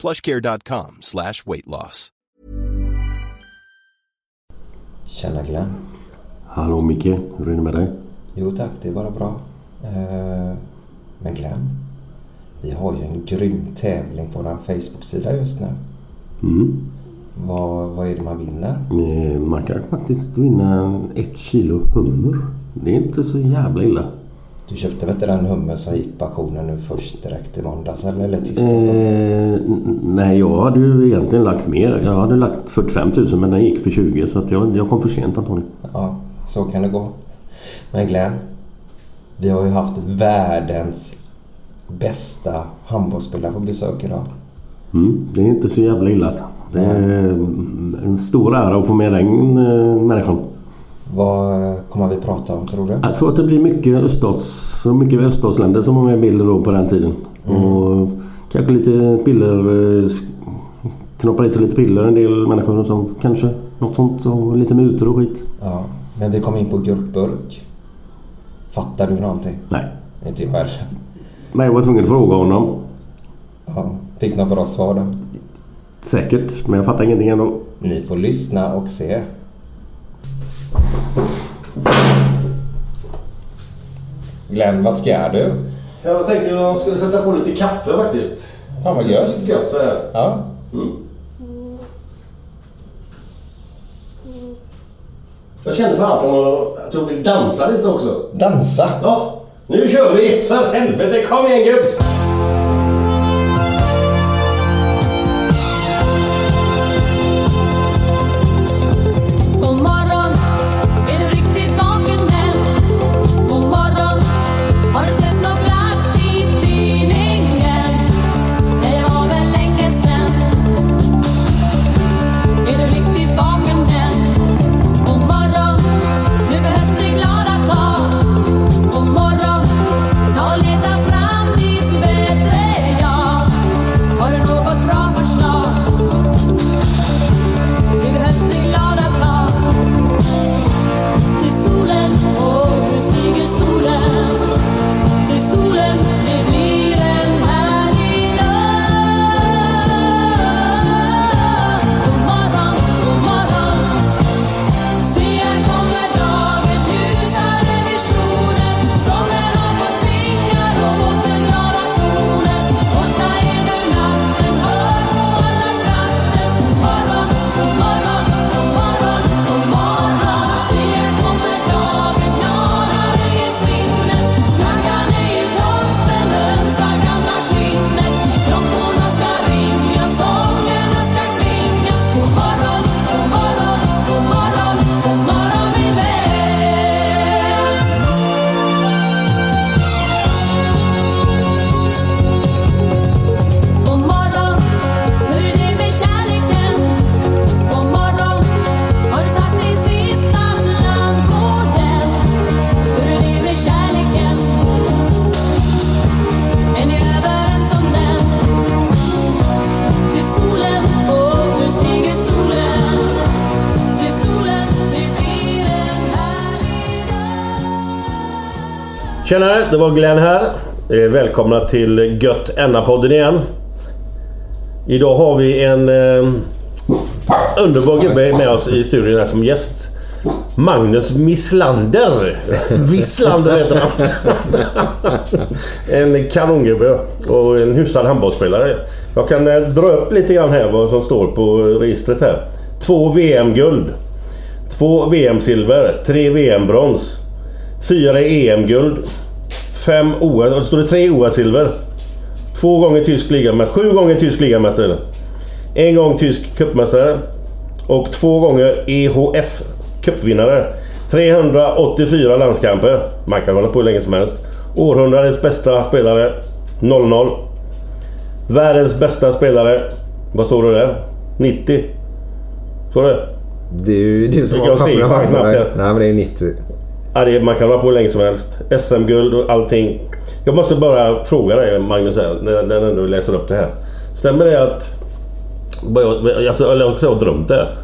plushcare.com slash weight loss. Tjena Glenn. Hallå Micke, hur är det med dig? Jo tack, det är bara bra. Eh, Men Glenn, vi har ju en grym tävling på vår Facebook-sida just nu. Mm. Vad, vad är det man vinner? Eh, Man kan faktiskt vinna ett kilo hummer. Det är inte så jävla illa. Du köpte väl inte den hummer som gick på auktionen nu först direkt i måndags eller, tisdags? Eh, nej, jag hade ju egentligen lagt mer. Jag hade lagt 45 000 men den gick för 20 så att jag, jag kom för sent antagligen. Ja, så kan det gå. Men Glenn, vi har ju haft världens bästa handbollsspelare på besök idag. Mm, det är inte så jävla illa. Det är en stor ära att få med den eh, människan. Vad kommer vi prata om tror du? Jag tror att det blir mycket öststats, mycket öststatsländer som var med i bilden då på den tiden. Och kanske lite piller, eh, knoppa i sig lite piller en del människor sånt kanske. Något sånt och lite mutor och skit. Ja, men vi kom in på gurkburk. Fattar du någonting? Nej. Inte jag heller. Men jag var tvungen att fråga honom. Ja, fick några bra svar då? Säkert, men jag fattar ingenting ändå. Ni får lyssna och se. Glenn, vad ska du? Jag tänkte jag skulle sätta på lite kaffe faktiskt. Fan vad gött. gott så här. Ja. Jag kände för att jag vill dansa lite också. Dansa? Ja, nu kör vi! För helvete, kom igen gubbs! Tjenare, det var Glenn här. Eh, välkomna till Gött Enna-podden igen. Idag har vi en eh, underbar gubbe med oss i studion här som gäst. Magnus Mislander. Wislander heter han. en kanongubbe och en hyfsad handbollsspelare. Jag kan eh, dra upp lite grann här vad som står på registret här. Två VM-guld. Två VM-silver. Tre VM-brons. Fyra EM-guld. Fem OS... och står det tre OS-silver. Två gånger tysk ligamästare. Sju gånger tysk ligamästare. En gång tysk cupmästare. Och två gånger EHF cupvinnare. 384 landskamper. Man kan hålla på hur länge som helst. Århundradets bästa spelare. 0-0. Världens bästa spelare. Vad står det där? 90. Står det? Ju du som Jag har knappt dig. det. Nej men det är 90. Ja, det, man kan hålla på hur länge som helst. SM-guld och allting. Jag måste bara fråga dig Magnus, här, när, när du läser upp det här. Stämmer det att... Alltså, eller också har jag drömt det här.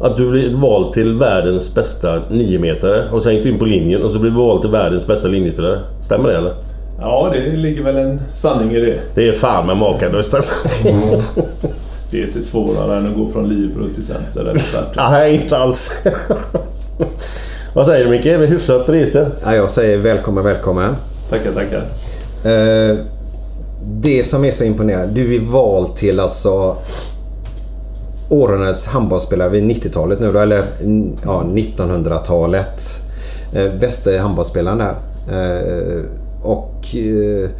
Att du blir vald till världens bästa 9-metare och sen gick du in på linjen och så blir du vald till världens bästa linjespelare. Stämmer det eller? Ja, det ligger väl en sanning i det. Det är fan med makalöst alltså. Det är inte svårare än att gå från Libero till center eller. Nej, inte alls. Vad säger du Micke? Är det hyfsat register? Ja, jag säger välkommen, välkommen. Tackar, tackar. Eh, det som är så imponerande. Du är vald till alltså århundradets handbollsspelare vid 90-talet nu då, eller ja, 1900-talet. Eh, bästa handbollsspelaren där. Eh, och eh,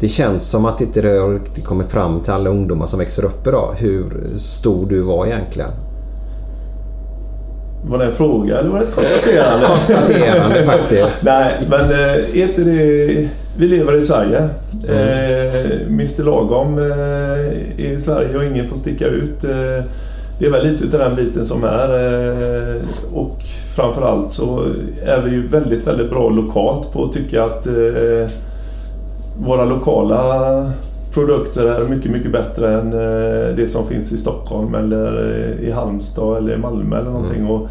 det känns som att inte det har riktigt kommit fram till alla ungdomar som växer upp idag hur stor du var egentligen. Var det en fråga eller var det ett konstaterande? Konstaterande faktiskt. Nej, men äh, inte det... Vi lever i Sverige. Eh, Mr Lagom eh, är i Sverige och ingen får sticka ut. Eh, det är väl lite utav den biten som är. Eh, och framförallt så är vi ju väldigt, väldigt bra lokalt på att tycka att eh, våra lokala produkter är mycket, mycket bättre än eh, det som finns i Stockholm eller eh, i Halmstad eller i Malmö eller någonting. Och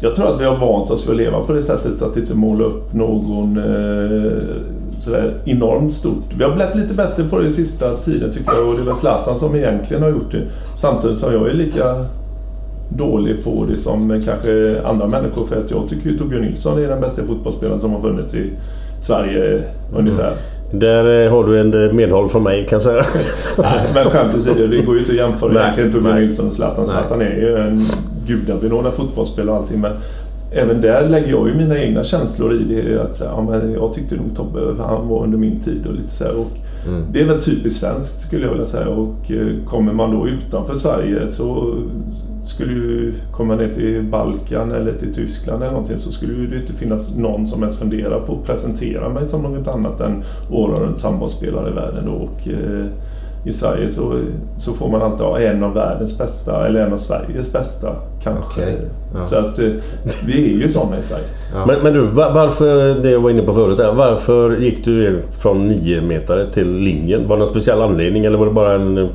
jag tror att vi har vant oss för att leva på det sättet att inte måla upp någon eh, sådär enormt stort. Vi har blivit lite bättre på det i sista tiden tycker jag och det är väl Zlatan som egentligen har gjort det. Samtidigt som jag är lika dålig på det som kanske andra människor för att jag tycker ju Torbjörn Nilsson är den bästa fotbollsspelaren som har funnits i Sverige ungefär. Där eh, har du en eh, medhåll från mig kan jag säga. Men skämt åsido, det går ju inte att jämföra Nej, egentligen Torbjörn. Nilsson och Zlatan. Zlatan är ju en gudabenådad fotbollsspelare och allting. Men även där lägger jag ju mina egna känslor i det. Att ja, men jag tyckte nog Tobbe, för han var under min tid och lite så här. Och Det är väl typiskt svenskt skulle jag vilja säga. Och eh, kommer man då utanför Sverige så skulle ju komma ner till Balkan eller till Tyskland eller någonting så skulle det inte finnas någon som ens funderar på att presentera mig som något annat än århundradets handbollsspelare i världen. Och, eh, I Sverige så, så får man alltid ha en av världens bästa eller en av Sveriges bästa kanske. Okej, ja. Så att eh, vi är ju sådana i Sverige. Men, men du, va- varför, det jag var inne på förut där, varför gick du från 9 meter till linjen? Var det någon speciell anledning eller var det bara en...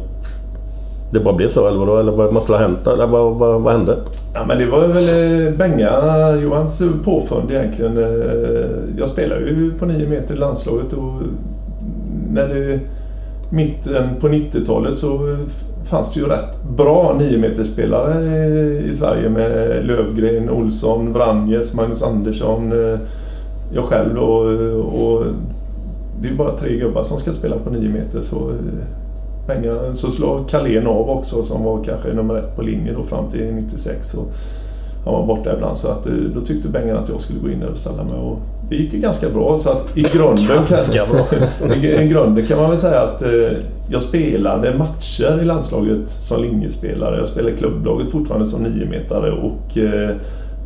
Det bara blev så eller vadå? Eller vad måste ha hänt? Eller vad, vad, vad hände? Ja, men det var väl eh, Benga, Johans påfund egentligen. Eh, jag spelar ju på 9 meter i landslaget och när det mitten på 90-talet så fanns det ju rätt bra 9 eh, i Sverige med Lövgren, Olsson, Vranjes, Magnus Andersson, jag själv då. Och det är bara tre gubbar som ska spela på 9 meter så Benga, så slår Carlén av också som var kanske nummer ett på linjen då fram till 96. Och han var borta ibland så att, eh, då tyckte Bengan att jag skulle gå in där och ställa mig. Och det gick ju ganska bra så att i grunden, Ganska kan, i grunden kan man väl säga att eh, jag spelade matcher i landslaget som linjespelare. Jag spelade i klubblaget fortfarande som niometare och eh,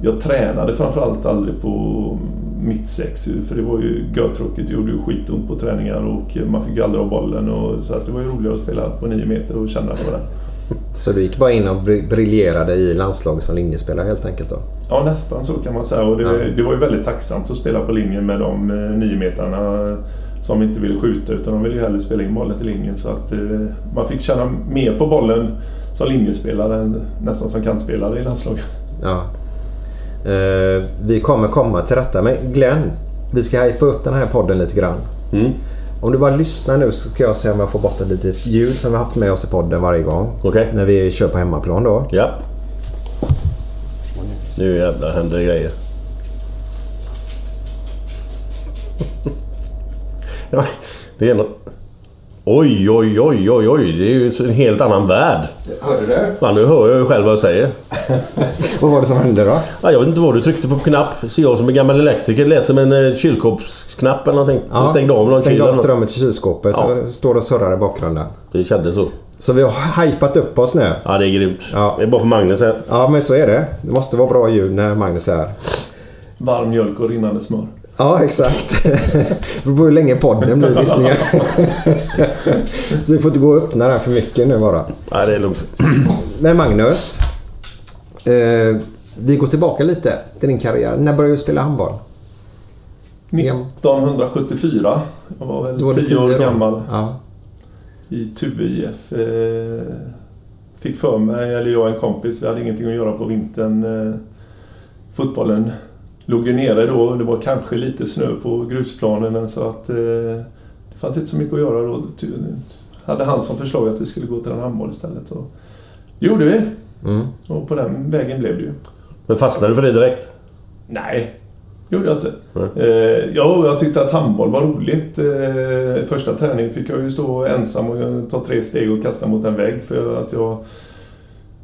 jag tränade framförallt aldrig på mitt sex för det var ju görtråkigt. Det gjorde ju skitont på träningar och man fick ju aldrig ha bollen. Och, så att det var ju roligare att spela på nio meter och känna på det. Så du gick bara in och bri- briljerade i landslaget som linjespelare helt enkelt då? Ja, nästan så kan man säga. Och det, Ja. det var ju väldigt tacksamt att spela på linjen med de eh, nio metrarna som inte ville skjuta utan de ville ju hellre spela in bollen till linjen. Så att eh, man fick känna mer på bollen som linjespelare än nästan som kantspelare i landslaget. Ja. Eh, vi kommer komma till detta. Men Glenn, Vi ska hypa upp den här podden lite grann. Mm. Om du bara lyssnar nu så ska jag se om jag får bort ett litet ljud som vi har haft med oss i podden varje gång. Okej. När vi kör på hemmaplan då. Ja. Nu jävlar händer det grejer. Det är något... Oj, oj, oj, oj, oj. Det är ju en helt annan värld. Hörde du? Ja, nu hör jag ju själv vad jag säger. Vad var det som hände då? Ja, jag vet inte vad du tryckte på knapp. Så jag som är gammal elektriker lät som en eh, kylskåpsknapp eller någonting. Du stängde av någon stängde av strömmen till kylskåpet så Ja. står det och surrar i bakgrunden. Det kändes så. Så vi har hypat upp oss nu. Ja, det är grymt. Ja. Det är bara för Magnus här. Ja, men så är det. Det måste vara bra ljud när Magnus är här. Varm mjölk och rinnande smör. Ja, exakt. Det beror på hur länge podden blir visserligen. Så vi får inte gå och öppna den för mycket nu bara. Ja, det är lugnt. Men Magnus. Eh, vi går tillbaka lite till din karriär. När började du spela handboll? 1974. Jag var väl Då var du 10 år då. gammal. Ja. i Tuve IF. Eh, fick för mig, eller jag och en kompis, vi hade ingenting att göra på vintern. Eh, fotbollen låg ju nere då. Det var kanske lite snö på grusplanen så att eh, det fanns inte så mycket att göra då. Hade han som förslag att vi skulle gå till en handboll istället. Och det gjorde vi. Mm. Och på den vägen blev det ju. Men fastnade du för det direkt? Nej, gjorde jag inte. Nej. Eh, ja, jag tyckte att handboll var roligt. Eh, första träningen fick jag ju stå ensam och ta tre steg och kasta mot en vägg för att jag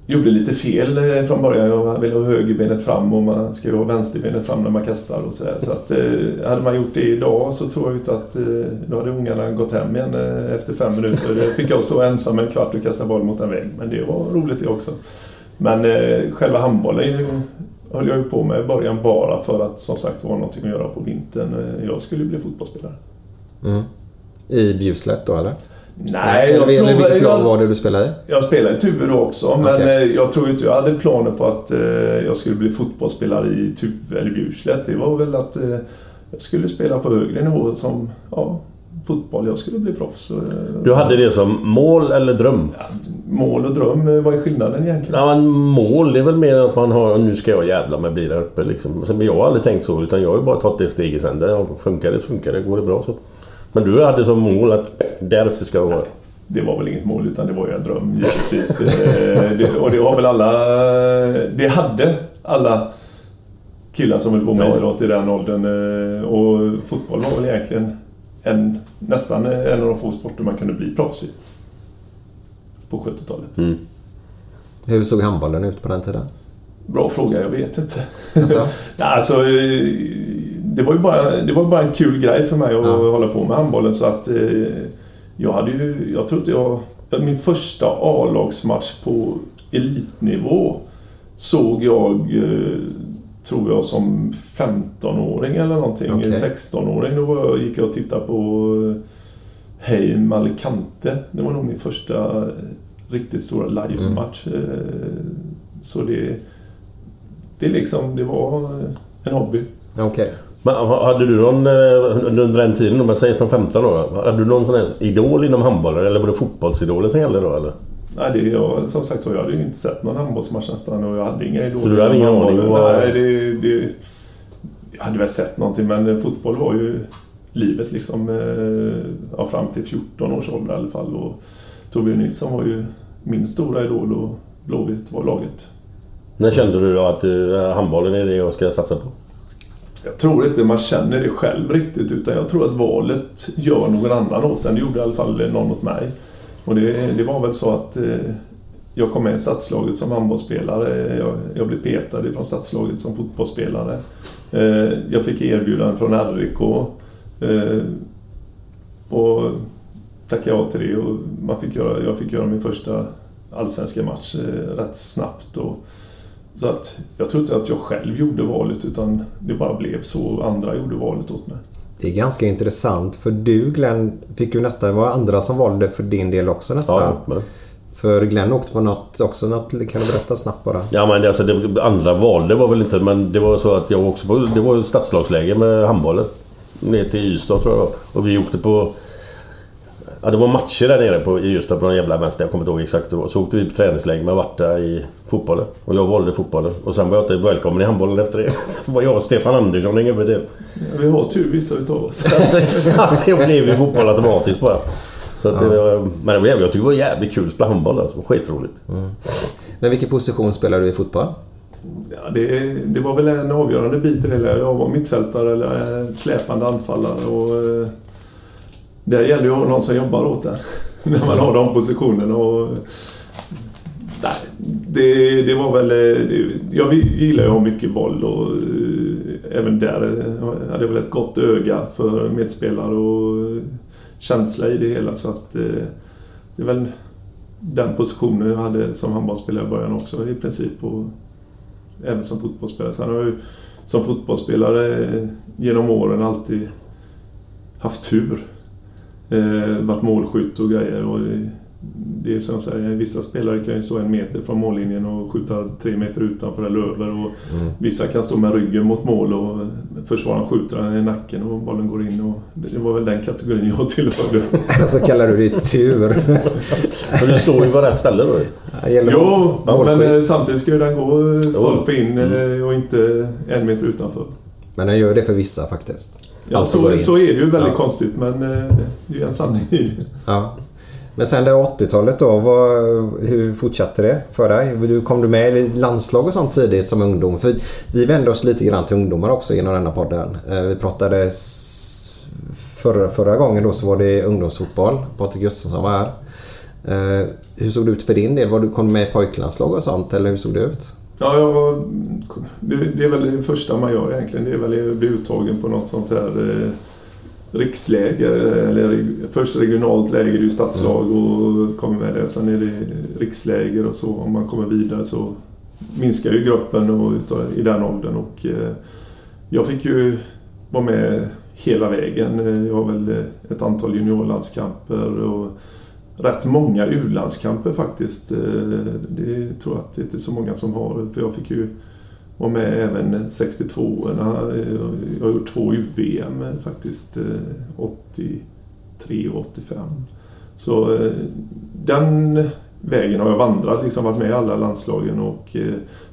gjorde lite fel eh, från början. Jag ville ha högerbenet fram och man ska ju ha vänsterbenet fram när man kastar och sådär. Så att eh, hade man gjort det idag så tror jag inte att eh, då hade ungarna gått hem igen eh, efter fem minuter. Då fick jag stå ensam en kvart och kasta boll mot en vägg. Men det var roligt det också. Men eh, själva handbollen höll jag ju på med i början bara för att som sagt var någonting att göra på vintern. Eh, jag skulle bli fotbollsspelare. Mm. I Bjuslätt då eller? Nej, jag eller tror... vilket lag var det du spelade jag spelade i Tuve då också, men Okej. eh, jag tror inte jag hade planer på att eh, jag skulle bli fotbollsspelare i Tuve eller Bjurslätt. Det var väl att eh, jag skulle spela på högre nivå som ja, fotboll. Jag skulle bli proffs. Du hade det som mål eller dröm? ja, mål och dröm, vad är skillnaden egentligen? Ja, men mål det är väl mer att man har nu ska jag jävla mig bli där uppe liksom. Men jag har aldrig tänkt så utan jag har ju bara tagit det steget sen. Funkar det funkar det, går det bra så. Men du hade som mål att där uppe ska jag vara. Det var väl inget mål utan det var ju en dröm givetvis. Eh, det, och det har väl alla... Det hade alla killar som höll på med Ja. idrott i den åldern. eh, Och fotboll var väl egentligen en, nästan en av de få sporter man kunde bli proffs i. På 70-talet. Mm. Hur såg handbollen ut på den tiden? Bra fråga, jag vet inte. Alltså? Ja, alltså, eh, det var ju bara, det var bara en kul grej för mig att Ja. hålla på med handbollen så att eh, jag hade ju, jag tror inte jag, min första A-lagsmatch på elitnivå såg jag, eh, tror jag, som 15-åring eller någonting. Okej. 16-åring. Då var jag, gick jag och tittade på eh, Heim Alicante. Det var nog min första eh, riktigt stora live-match. Eh, Så det, det liksom, det var en hobby. Okej. Men ha- hade du någon eh, under den tiden, om man säger från 15 år, hade du någon sån här idol inom handbollen eller var det fotbollsidoler som gällde då eller? Nej, det, jag, som sagt jag hade ju inte sett någon handbollsmatch nästan och jag hade inga idoler. Så du hade ingen aning Nej, det, det, jag hade väl sett någonting men fotboll var ju livet liksom. eh, Ja, fram till 14 års ålder i alla fall. Och Torbjörn Nilsson var ju min stora idol och Blåvitt var laget. När kände du då att eh, handbollen är det jag ska satsa på? Jag tror inte man känner det själv riktigt utan jag tror att valet gör någon annan åt en. Det gjorde i alla fall någon åt mig. Och det, det var väl så att eh, jag kom med i stadslaget som handbollsspelare. Jag, jag blev petad från stadslaget som fotbollsspelare. Eh, jag fick erbjudanden från RIK. Eh, och tackade ja till det och man fick göra, jag fick göra min första allsvenska match eh, rätt snabbt. Och, så att jag tror inte att jag själv gjorde valet utan det bara blev så. Andra gjorde valet åt mig. Det är ganska intressant för du Glenn fick ju nästan det var andra som valde för din del också nästan. Ja, men, För Glenn åkte på något också. Något, kan du berätta snabbt bara? ja men det, alltså, det andra valde var väl inte men det var så att jag också på... Det var ju stadslagsläge med handbollen. Ner till Ystad tror jag. Och vi åkte på... Ja, det var matcher där nere på, i Ystad på någon jävla vänster. Jag kommer inte ihåg exakt hur det var. Så åkte vi på träningsläger med Varta i fotbollen. Och jag valde fotbollen. Och sen var jag inte välkommen i handbollen efter det. Det var jag och Stefan Andersson en gubbe till. Vi har tur vissa utav oss. Så att det blev ju fotboll automatiskt bara. Så att det var, men det var jävligt, jag tycker det var jävligt kul att spela handboll alltså. Det var skitroligt. Men vilken position spelar du i fotboll? Ja, det, det var väl en avgörande bit i det. hela. Jag var mittfältare eller eh, släpande anfallare. Och, det där gäller ju att ha någon som jobbar åt en. När man har de positionerna. Och, nej, det, det var väl... Det, jag gillar ju att ha mycket boll och eh, även där eh, hade jag väl ett gott öga för medspelare och känsla i det hela. Så att eh, det är väl den positionen jag hade som handbollsspelare i början också i princip. Och, även som fotbollsspelare. Sen har jag ju som fotbollsspelare genom åren alltid haft tur. Eh, varit målskytt och grejer. Och det, är som jag säger, vissa spelare kan ju stå en meter från mållinjen och skjuta tre meter utanför eller över. Och Vissa kan stå med ryggen mot mål och försvararen skjuter den i nacken och bollen går in. Och det var väl den kategorin jag tillhörde. Så kallar du det tur. Men du står ju på rätt ställe då. Jo, målskytt. men eh, samtidigt ska ju den gå stolpe in eh, och inte en meter utanför. Men den gör det för vissa faktiskt. Ja, Alltså så, så är det ju väldigt Ja. konstigt men eh, det är ju en sanning. Ja. Men sen det 80-talet då, vad, hur fortsatte det för dig? Du, kom du med i landslag och sånt tidigt som ungdom? För vi vände oss lite grann till ungdomar också genom denna podden. Eh, Vi pratade förra, förra gången då så var det ungdomsfotboll. Patrik Gustafsson var här. Eh, Hur såg det ut för din del? Var du kom med i pojklandslag och sånt eller hur såg det ut? Ja, jag, det, är väl det första man gör egentligen. Det är väl att bli uttagen på något sånt här eh, riksläger. Eller först regionalt läger, det är ju stadslag och kommer med det. Sen är det riksläger och så. Om man kommer vidare så minskar ju gruppen och, i den åldern. Och, eh, jag fick ju vara med hela vägen. Jag har väl eh, ett antal juniorlandskamper och rätt många U-landskamper faktiskt. Eh, Det tror jag att det inte är så många som har. För jag fick ju vara med även 62orna. Eh, Jag har gjort två U-VM eh, faktiskt. eh, 83 och 85. Så den vägen har jag vandrat, liksom varit med i alla landslagen och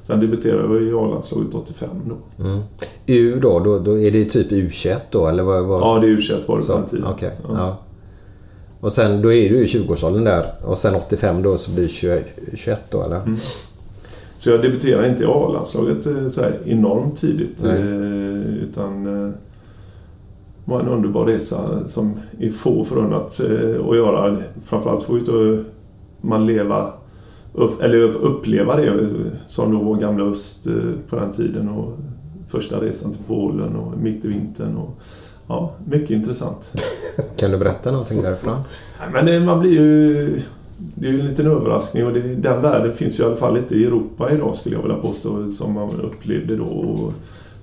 sen debuterade jag i A-landslaget 85 då. Mm. U då, då, då är det typ U21 då eller vad? vad Ja, det är u var det på den tiden. okej, Ja. ja. Och sen då är du i 20-årsåldern där och sen 85 då så blir 20 21 då eller? Mm. Så jag debuterade inte i A-landslaget eh, enormt tidigt. Nej. eh, Utan eh, det var en underbar resa som är få förunnat eh, att göra. Framförallt får ju inte man leva eller uppleva det eh, som då var gamla öst eh, på den tiden. Och första resan till Polen och mitt i vintern. Och, ja, mycket intressant. Kan du berätta någonting därifrån? Men det, man blir ju... Det är ju en liten överraskning och det, den världen finns ju i alla fall inte i Europa idag skulle jag vilja påstå som man upplevde då. Och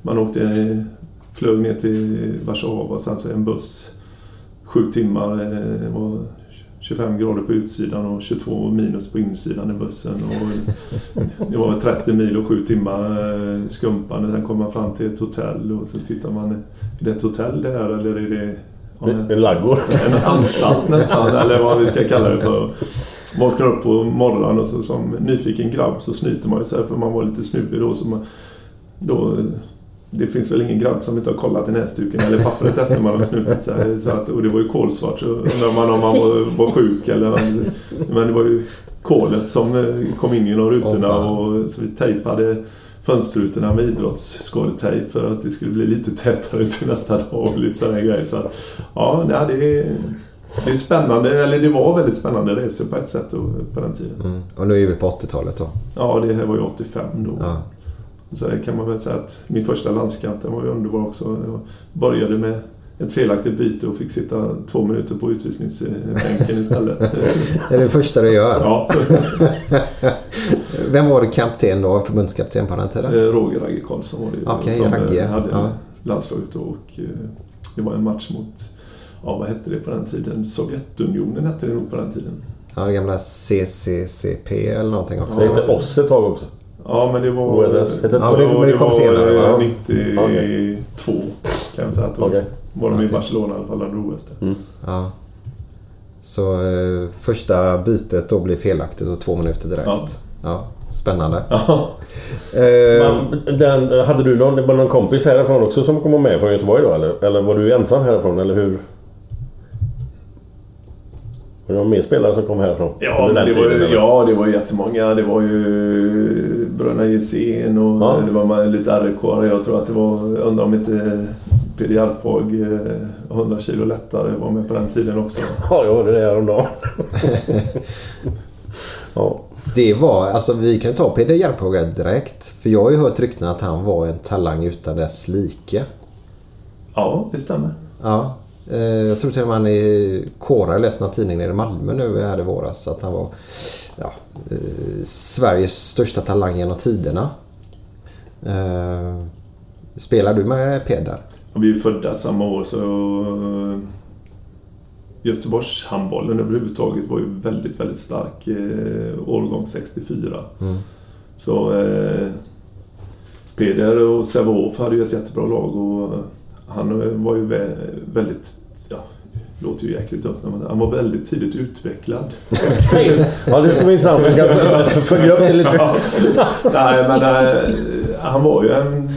man åkte, flög ner till Warszawa och sen så en buss sju timmar. eh, Det var 25 grader på utsidan och 22 minus på insidan i bussen. Och det var 30 mil och sju timmar eh, skumpande. Sen kom man fram till ett hotell och så tittar man. Är det ett hotell det här eller är det... ja, En laggård. en anstalt nästan, eller vad vi ska kalla det för. Vaknar upp på morgonen och så som nyfiken grabb så snyter man ju sig för man var lite snubbig då. Så man, då det finns väl ingen grabb som inte har kollat i näsduken eller pappret efter man har snutit sig. Så att, och det var ju kolsvart så undrar man om man var, var sjuk eller... Men det var ju kolet som eh, kom in genom rutorna fan. och så vi tejpade fönsterrutorna med idrottsskadetejp för att det skulle bli lite tätare till nästa dag och lite sådana grejer. Så att, ja, det är, det är spännande, eller det var väldigt spännande resor på ett sätt på den tiden. Mm. Och nu är vi på 80-talet då. Ja, det här var ju 85 då. Ja. Så här kan man väl säga att min första landskamp den var ju underbar också. Jag började med ett felaktigt byte och fick sitta två minuter på utvisningsbänken istället. Det är det första du gör. ja, Vem var du kapten då? Förbundskapten på den tiden? Eh, Roger Ragge Karlsson var det Okej, som eh, Ragge. hade Ja. landslaget då och eh, det var en match mot, ja vad hette det på den tiden? Sovjetunionen hette det nog på den tiden. Ja, det gamla CCCP eller någonting också. Det hette oss ett tag också. Ja, men det var... OSS. Ja, men det- men det kom var, senare, va? 92 kan jag säga att det var. Okej. Var de i Okej. Barcelona i alla fall, hade OS där. Ja. Så eh, första bytet då blir felaktigt och två minuter direkt. Ja. Ja. spännande. Ja. Eh, Men Den, hade du någon, någon kompis härifrån också som kom med från Göteborg då eller? Eller var du ensam härifrån eller hur? Var det någon mer spelare som kom härifrån? Ja, det var, ju, ja, det var ju jättemånga. Det var ju Bröderna Jensén och Ja. det var man- lite RK. Jag tror att det var, jag undrar om inte Peder Järpåg, eh, 100 kilo lättare, var med på den tiden också. Ja, jag hörde det häromdagen. ja. det var, alltså vi kan ta Peder Järpåga direkt. För jag har ju hört rykten att han var en talang utan dess like. Ja, det stämmer. Ja. Eh, jag tror till och med han i Kåra, jag läste någon tidning nere i Malmö nu här i våras, att han var ja, eh, Sveriges största talang genom tiderna. Eh, spelar du med Peder? Vi är födda samma år så... eh, Göteborgs handbollen överhuvudtaget var ju väldigt, väldigt stark. Årgång 64. Mm. Så eh, Peder och Sävehof hade ju ett jättebra lag och han var ju väldigt... Ja, låter ju jäkligt dumt, men han var väldigt tidigt utvecklad. ja, det är så intressant. Vi kan följa upp det lite. Nej, men han var ju en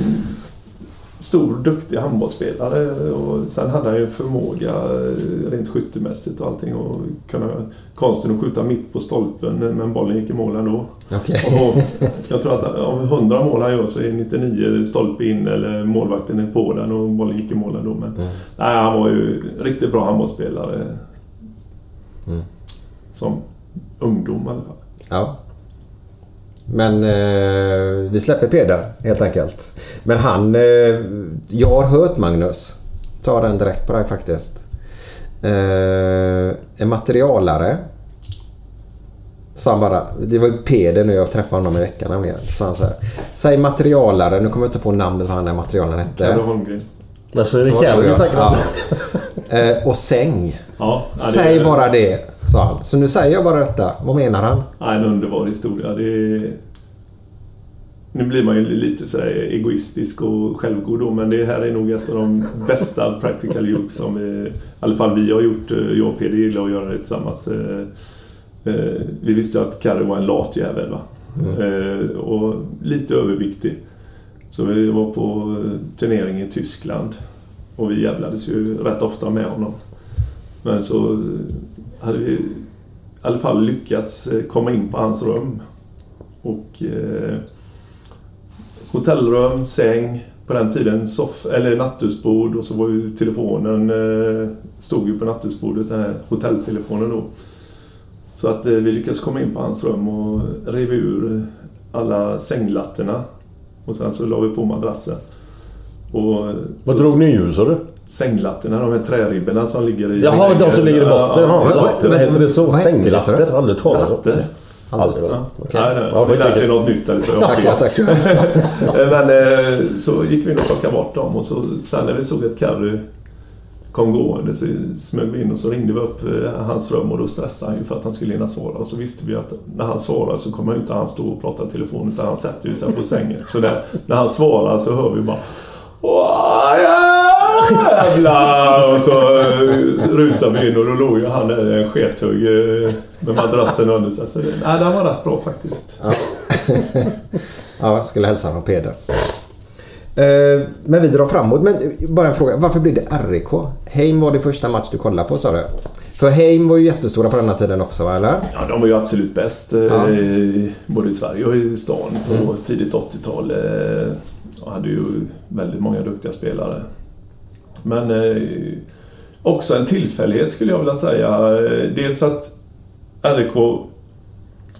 stor, duktig handbollsspelare och sen hade han ju förmåga eh, rent skyttemässigt och allting och kunna konsten att skjuta mitt på stolpen men bollen gick i mål ändå. Okej. Och jag tror att av 100 mål han gör så är 99 stolpe in eller målvakten är på den och bollen gick i mål ändå. Men nej, han var ju riktigt bra handbollsspelare. Mm. Som ungdom i alla fall. Ja. Men eh, vi släpper Peder helt enkelt. Men han... Eh, jag har hört Magnus. Ta den direkt på dig faktiskt. Eh, en materialare. Sa han bara. Det var ju Peder nu jag träffade honom i veckan nämligen. Så han så här. Säg materialare. Nu kommer jag inte på namnet vad han är materialaren Kalle hette. Holmgren. Alltså, är det Så var Kalle vi snackar om? Ja. Eh, och säng. Ja, ja, det- Säg bara det, sa han. Så nu säger jag bara detta. Vad menar han? Ja, en underbar historia. Det. Nu blir man ju lite så egoistisk och självgod då, men det här är nog ett av de bästa practical jokes som vi, i alla fall vi har gjort. eh, Jag och Peder gillar att göra det tillsammans. Eh, eh, Vi visste ju att Karre var en lat jävel. Va? Eh, Och lite överviktig. Så vi var på eh, turnering i Tyskland. Och vi jävlades ju rätt ofta med honom. Men så eh, hade vi i alla fall lyckats eh, komma in på hans rum. Och eh, hotellrum, säng, på den tiden soff eller nattduksbord och så var ju telefonen, eh, stod ju på nattduksbordet, den här hotelltelefonen då. Så att eh, vi lyckades komma in på hans rum och rev ur alla sänglattorna. Och sen så la vi på madrassen. Och Vad drog ni ur sa du? Sänglattorna, de här träribborna som ligger i... Jaha, de som ligger i botten. Ja, Ja, ja, latter. Vad heter det så? Sänglatter? Aldrig talat om. Latter. Aldrig. Ja. Okej. Nej, nej. Ja, vi lärde något nytt eller så. Ja, tack ha. Men eh, så gick vi in och plockade bort dem och så, sen när vi såg att Carry kom gående så smög vi in och så ringde vi upp eh, hans rum och då stressade han ju för att han skulle hinna svara. Och så visste vi att när han svarar så kommer inte han stå och prata i telefon utan han sätter ju sig på sängen. Så där, när han svarar så hör vi bara Åh, jävlar! Och så eh, rusar vi in och då låg ju han där i en skethugg eh, med madrassen under sig. Så det, nej, den var rätt bra faktiskt. Ja, jag skulle hälsa från Peder. Eh, Men vi drar framåt. Men bara en fråga. Varför blir det RIK? Heim var det första match du kollade på sa du? För Heim var ju jättestora på denna tiden också, eller? Ja, de var ju absolut bäst. eh, Ja. Både i Sverige och i stan på tidigt 80-tal. eh, Och hade ju väldigt många duktiga spelare. Men eh, också en tillfällighet skulle jag vilja säga. Eh, dels att RIK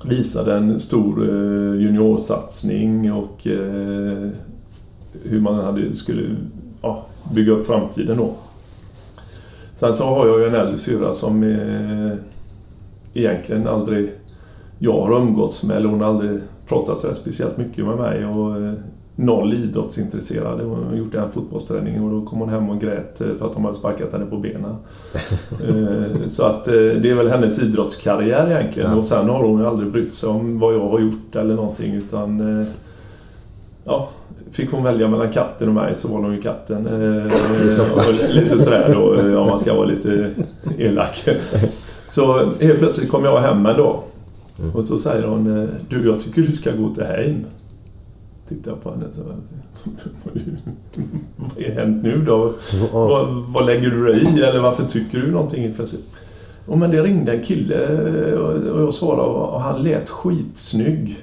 visade en stor eh, juniorsatsning och eh, hur man hade, skulle ja, bygga upp framtiden då. Sen så har jag ju en äldre syrra som eh, egentligen aldrig jag har umgåtts med, eller hon har aldrig pratat så här speciellt mycket med mig. Och eh, noll idrottsintresserad. Hon har gjort en fotbollsträning och då kom hon hem och grät eh, för att de hade sparkat henne på benen. Eh, så att eh, det är väl hennes idrottskarriär egentligen. Ja. Och sen har hon ju aldrig brytt sig om vad jag har gjort eller någonting utan... Ja, fick hon välja mellan katten och mig så var hon ju katten. Lite sådär då, om man ska vara lite elak. Så helt plötsligt kom jag hem en dag. Och så säger hon, du jag tycker du ska gå till Heim. Tittar jag på henne så... Vad har hänt nu då? Vad, vad lägger du dig i? Eller varför tycker du någonting plötsligt? Oh, men det ringde en kille och och jag svarade och han lät skitsnygg.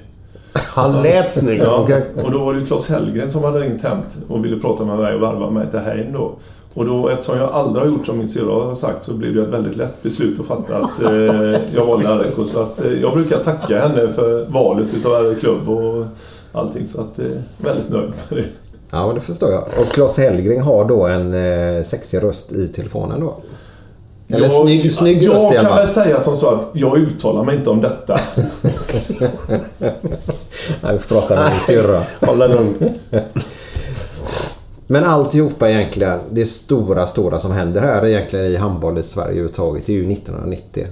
Han lät snygg. Ja, och då var det ju Claes Hellgren som hade ringt hem och ville prata med mig och varva mig till Heim då. Och då, eftersom jag aldrig har gjort som min syrra har sagt så blev det ett väldigt lätt beslut att fatta att eh, jag valde RIK. Så att eh, jag brukar tacka henne för valet utav klubb och allting. Så att eh, väldigt nöjd med det. Ja, men det förstår jag. Och Claes Hellgren har då en eh, sexig röst i telefonen då? Eller Jag- snygg, snygg röst i Jag kan väl säga som så att jag uttalar mig inte om detta. Nej, vi får prata med min syrra. Hålla lugn. Men alltihopa egentligen, det stora, stora som händer här egentligen i handboll i Sverige överhuvudtaget, det är ju 1990.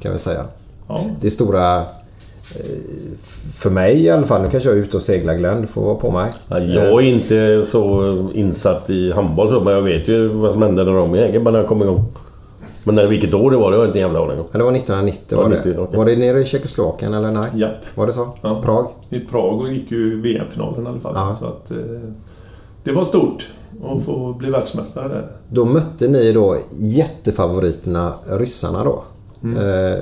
Kan vi säga. Ja. Det stora... eh, För mig i alla fall, nu kanske jag är ute och seglar Glenn, du får vara på mig. Ja, jag är inte så insatt i handboll så, men jag vet ju vad som hände när de gängen kom igång. Men när, vilket år det var, det har jag inte en jävla aning om. Ja, det var 1990 Ja, var det. 90, okej. Var det nere i Tjeckoslovakien eller nej? Japp. Var det så? Ja. Prag? I Prag och gick ju VM-finalen i alla fall. Ja. Så att, eh, det var stort att få bli världsmästare där. Då mötte ni då jättefavoriterna ryssarna då. Mm. Eh,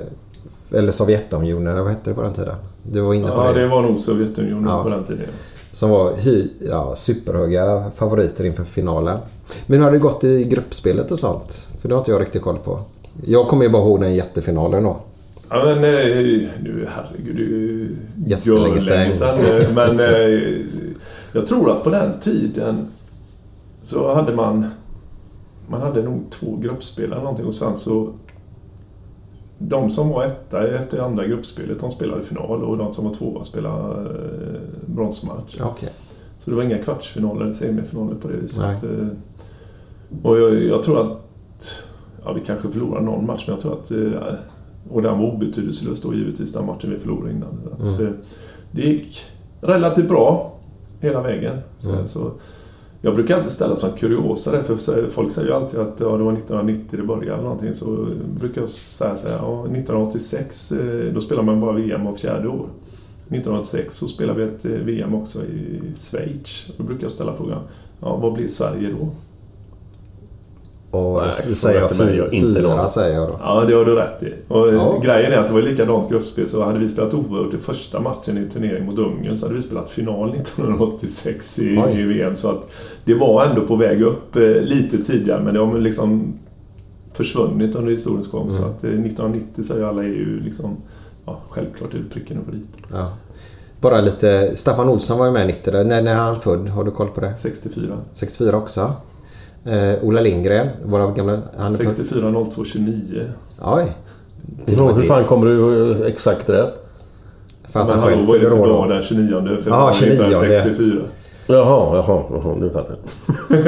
eller Sovjetunionen, vad hette det på den tiden? Du var inne på Ja, det. det var nog Sovjetunionen Ja. på den tiden. Som var hy, ja, superhöga favoriter inför finalen. Men hur har det gått i gruppspelet och sånt? För det har inte jag riktigt koll på. Jag kommer ju bara ihåg den jättefinalen då. Ja, men eh, nu, herregud, det är ju Jättelänge sedan. Men eh, jag tror att på den tiden så hade man... Man hade nog två gruppspel eller någonting och sen så... De som var etta efter andra gruppspelet, de spelade final och de som var tvåa spelade eh, bronsmatch. Okej. Så det var inga kvartsfinaler eller semifinaler på det viset. Nej. Eh, Och jag, jag tror att... Ja, vi kanske förlorade någon match, men jag tror att... eh, Och den var obetydelselös då givetvis, den matchen vi förlorade innan. Mm. Det gick relativt bra hela vägen. Så, Mm. så, jag brukar alltid ställa som kuriosa där, för folk säger ju alltid att ja, det var 1990 det började eller någonting. Så brukar jag säga så här, ja, 1986 eh, då spelar man bara VM av fjärde år. 1986 så spelade vi ett eh, VM också i Schweiz. Då brukar jag ställa frågan, ja, vad blir Sverige då? Och Nej, så säger jag har inte fyra, säger jag då. Ja, det har du rätt i. Och eh, Ja. Grejen är att det var likadant gruppspel, så hade vi spelat oavgjort i första matchen i turnering mot Ungern så hade vi spelat final 1986 i, i VM. Så att det var ändå på väg upp eh, lite tidigare, men det har liksom försvunnit under historiens gång. Mm. Så att eh, 1990 säger alla är ju liksom... Ja, självklart är det pricken över dit. Ja. Bara lite... Staffan Olsson var ju med 90 där. När, när är han född? Har du koll på det? 64. 64 också. Eh, Ola Lindgren, våra gamla... Han är född- 64 02 29. Oj. Hur fan kommer du exakt det där? För att Men han hallå, själv vad är det för dag den 29 februari? Ja, 29. 64. Jaha, jaha, jaha nu fattar jag.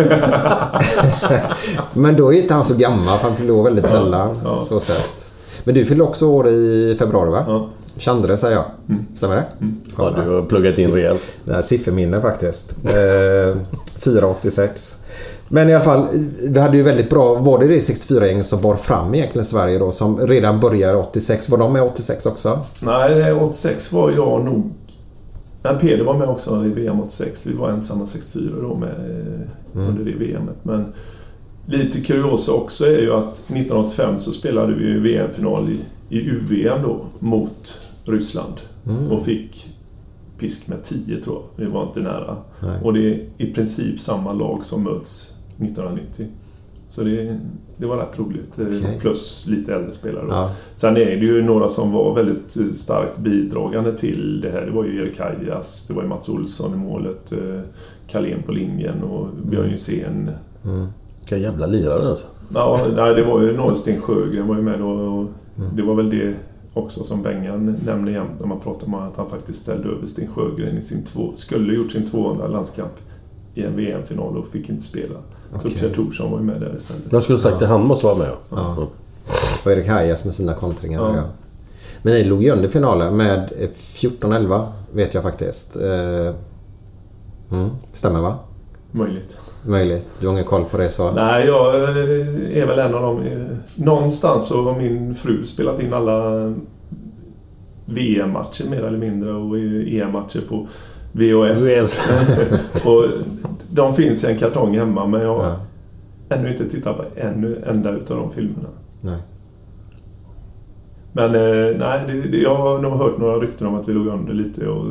Men då är inte han så gammal för han fyller år väldigt sällan. ja. Så sett. Men du fyller också år i februari va? Ja. Chandre säger jag. Stämmer det? Ja, du har pluggat in rejält. Det här sifferminne faktiskt. Eh, 486. Men i alla fall, vi hade ju väldigt bra... Var det det 64-gänget som bar fram egentligen Sverige då? Som redan började 86. Var de med 86 också? Nej, 86 var jag nog... Nej, Peder var med också i VM 86. Vi var ensamma 64 då med eh, under det VMet. Men lite kuriosa också är ju att 1985 så spelade vi VM-final i, i UVM då mot Ryssland. Och fick pisk med 10 tror jag. Vi var inte nära. Nej. Och det är i princip samma lag som möts 1990. Så det, det var rätt roligt. Okej. Plus lite äldre spelare. Ja. Sen är det ju några som var väldigt eh, starkt bidragande till det här. Det var ju Erik Kajas, det var ju Mats Olsson i målet, eh, Carlén på linjen och Björn Jusén. Vilka jävla lirare alltså. Ja, nej, det var ju några, Sten Sjögren var ju med då. Och Det var väl det också som Bengan nämner jämt när man pratar om att han faktiskt ställde över Sten Sjögren i sin två... Skulle gjort sin 200 landskamp i en VM-final och fick inte spela. Så Okej. Pierre Thorsson var ju med där istället. Jag skulle sagt att han måste vara med. Ja. Och Erik Hajas med sina kontringar. Ja. Ja. Men ni låg ju under finalen med eh, 14-11 vet jag faktiskt. Eh, Mm, stämmer va? Möjligt. Möjligt. Du har ingen koll på det så? Nej, jag eh, är väl en av dem. eh, Någonstans så har min fru spelat in alla VM-matcher mer eller mindre och EM-matcher på VHS. VHS. och de finns i en kartong hemma men jag har Ja. ännu inte tittat på en enda utav de filmerna. Nej. Men eh, nej, det, det, jag har nog hört några rykten om att vi låg under lite och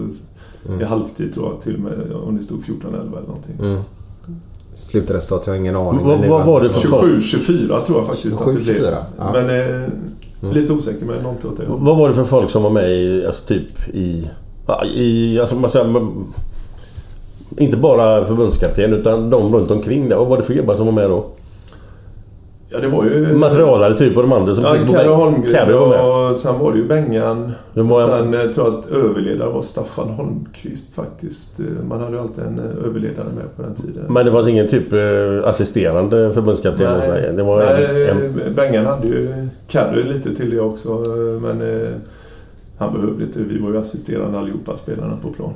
Mm. i halvtid tror jag till och med om det stod 14-11 eller någonting. Mm. Slutresultat, jag har ingen aning. Vad- vad var det för- 27-24 tror jag faktiskt att det 27-24, blev. ja. Men eh, lite osäker men någonting åt det. Vad var det för folk som var med i, alltså typ i... i alltså man säger, inte bara förbundskapten utan de runt omkring där. Vad var det för gubbar som var med då? Ja, det var ju... Materialare typ och de andra som Ja, sitter på Carro. Holmgren Carro var med. och sen var det ju Bengan. Det var- Sen eh, tror jag att överledare var Staffan Holmqvist faktiskt. Eh, Man hade ju alltid en eh, överledare med på den tiden. Men det fanns ingen typ assisterande förbundskapten? så. Det var Nej, en, en, Bengan hade ju Carro lite till det också. Men han behövde inte. Vi var ju assisterande allihopa spelarna på plan.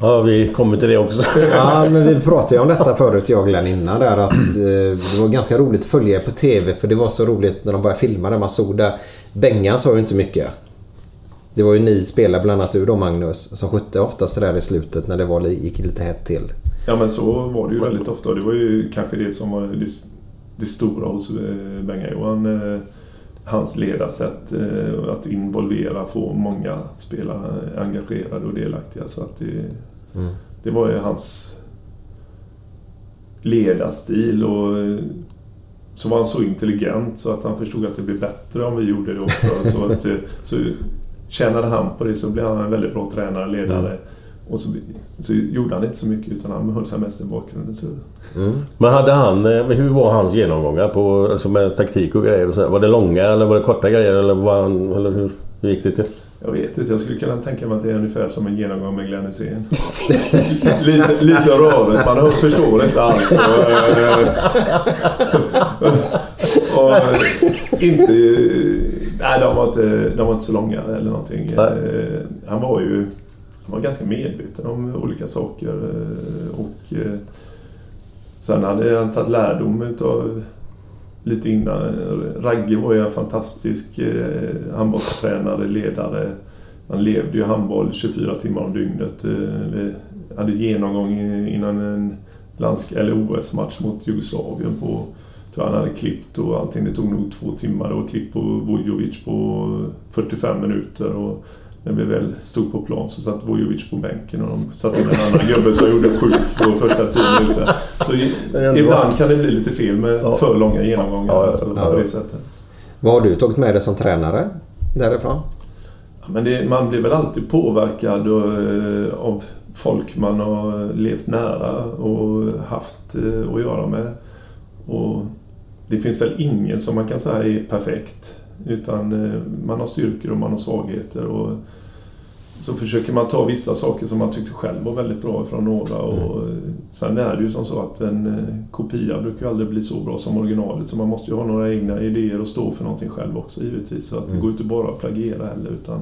Ja, vi kommer till det också. Ja, men vi pratade ju om detta förut, jag och Glenn, innan där att eh, det var ganska roligt att följa er på TV för det var så roligt när de började filma där man såg där. Bengan sa ju inte mycket. Det var ju ni spelare, bland annat du då Magnus, som skötte oftast det där i slutet när det var, gick lite hett till. Ja men så var det ju väldigt ofta. Det var ju kanske det som var det, det stora hos eh, Benga-Johan. Hans ledarsätt eh, att involvera, få många spelare engagerade och delaktiga. Så att det, Mm. det var ju hans ledarstil och så var han så intelligent så att han förstod att det blir bättre om vi gjorde det också. så, att, eh, så tjänade han på det så blev han en väldigt bra tränare, ledare. Och så, så gjorde han inte så mycket utan han höll sig mest i bakgrunden. Så. Mm. Men hade han... eh, Hur var hans genomgångar på, alltså med taktik och grejer? Och så? Var det långa eller var det korta grejer? Eller, var han, eller hur hur gick det till? Jag vet inte, jag skulle kunna tänka mig att det är ungefär som en genomgång med Glenn Hysén. lite, lite rörigt, man hör- förstår inte allt. Och, och, inte... Nej, de var, inte, de var inte så långa eller någonting. Nej. Eh, Han var ju han var ganska medveten om olika saker. Eh, och eh, sen hade han tagit lärdom utav lite innan. Ragge var ju en fantastisk eh, handbollstränare, ledare. Han levde ju handboll 24 timmar om dygnet. Vi hade genomgång innan en landsk- eller OS-match mot Jugoslavien på... tror han hade klippt och allting. Det tog nog två timmar. Det var klipp på Vujovic på 45 minuter. Och när vi väl stod på plan så satt Vujovic på bänken och de satte en annan gubbe som gjorde sju på första tio minuter. Så ibland kan det bli lite fel med Ja. för långa genomgångar. Ja, ja, så ja. på det sättet. Vad har du tagit med dig som tränare därifrån? Men det, man blir väl alltid påverkad och, eh, av folk man har levt nära och haft eh, att göra med. Och det finns väl ingen som man kan säga är perfekt. Utan eh, man har styrkor och man har svagheter. Och så försöker man ta vissa saker som man tyckte själv var väldigt bra från några. Och eh, sen är det ju som så att en eh, kopia brukar ju aldrig bli så bra som originalet. Så man måste ju ha några egna idéer och stå för någonting själv också givetvis. Så att det går inte bara att plagiera heller. Utan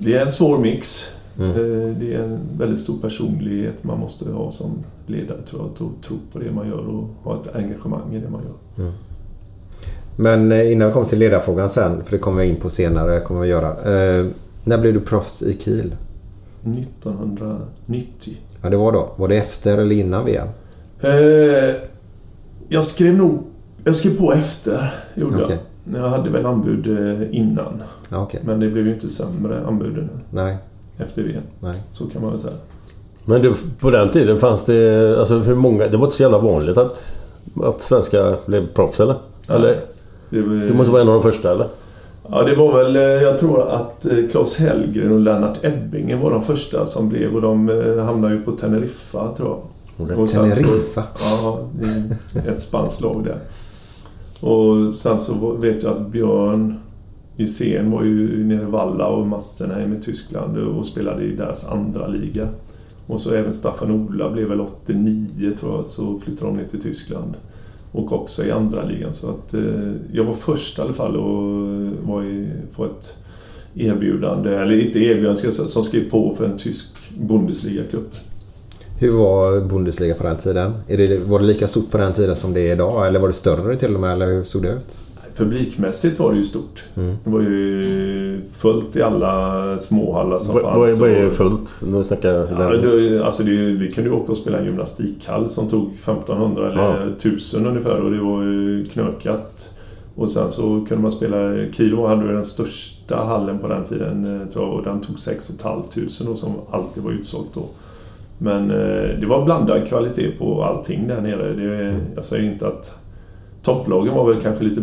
det är en svår mix. Mm. Eh, Det är en väldigt stor personlighet man måste ha som ledare tror jag. Att tro- på det man gör och ha ett engagemang i det man gör. Men eh, innan vi kommer till ledarfrågan sen, för det kommer vi in på senare, kommer vi göra. Eh, när blev du proffs i Kiel? 1990. Ja, det var då. Var det efter eller innan VM? Eh, jag skrev nog... Jag skrev på efter, gjorde Okej. jag. Jag hade väl anbud eh, innan. Okej. Men det blev ju inte sämre anbuden Nej, efter VM. nej. Så kan man väl säga. Men det, på den tiden fanns det... Alltså hur många... Det var inte så jävla vanligt att, att svenskar blev proffs eller? Eller? Du måste vara en av de första eller? Ja, det var väl... eh, Jag tror att eh, Claes Hellgren och Lennart Ebbingen var de första som blev och de eh, hamnade ju på Teneriffa, tror jag. Teneriffa? Ja, ett spanskt lag där. Och sen så vet jag att Björn Hysén var ju nere i Valla och Massenheim i Tyskland och spelade i deras andra liga. Och så även Staffan Ola blev väl 89 tror jag, så flyttade de ner till Tyskland. Och också i andra ligan. Så att eh, jag var först i alla fall och var i, få ett erbjudande, eller inte erbjudande, som skrev på för en tysk Bundesliga-klubb. Hur var Bundesliga på den tiden? Är det, var det lika stort på den tiden som det är idag? Eller var det större till och med? Eller hur såg det ut? Publikmässigt var det ju stort. Det var ju fullt i alla småhallar som fanns. vad är, vad är och- fullt? Nu snackar Ja, det, alltså det, vi kunde ju åka och spela en gymnastikhall som tog 1500 eller Ja. 1000 ungefär och det var ju knökat. Och sen så kunde man spela... Kilo hade ju den största hallen på den tiden eh, tror jag och den tog 6 500 och som alltid var utsålt då. Men eh, det var blandad kvalitet på allting där nere. Det, jag säger inte att topplagen var väl kanske lite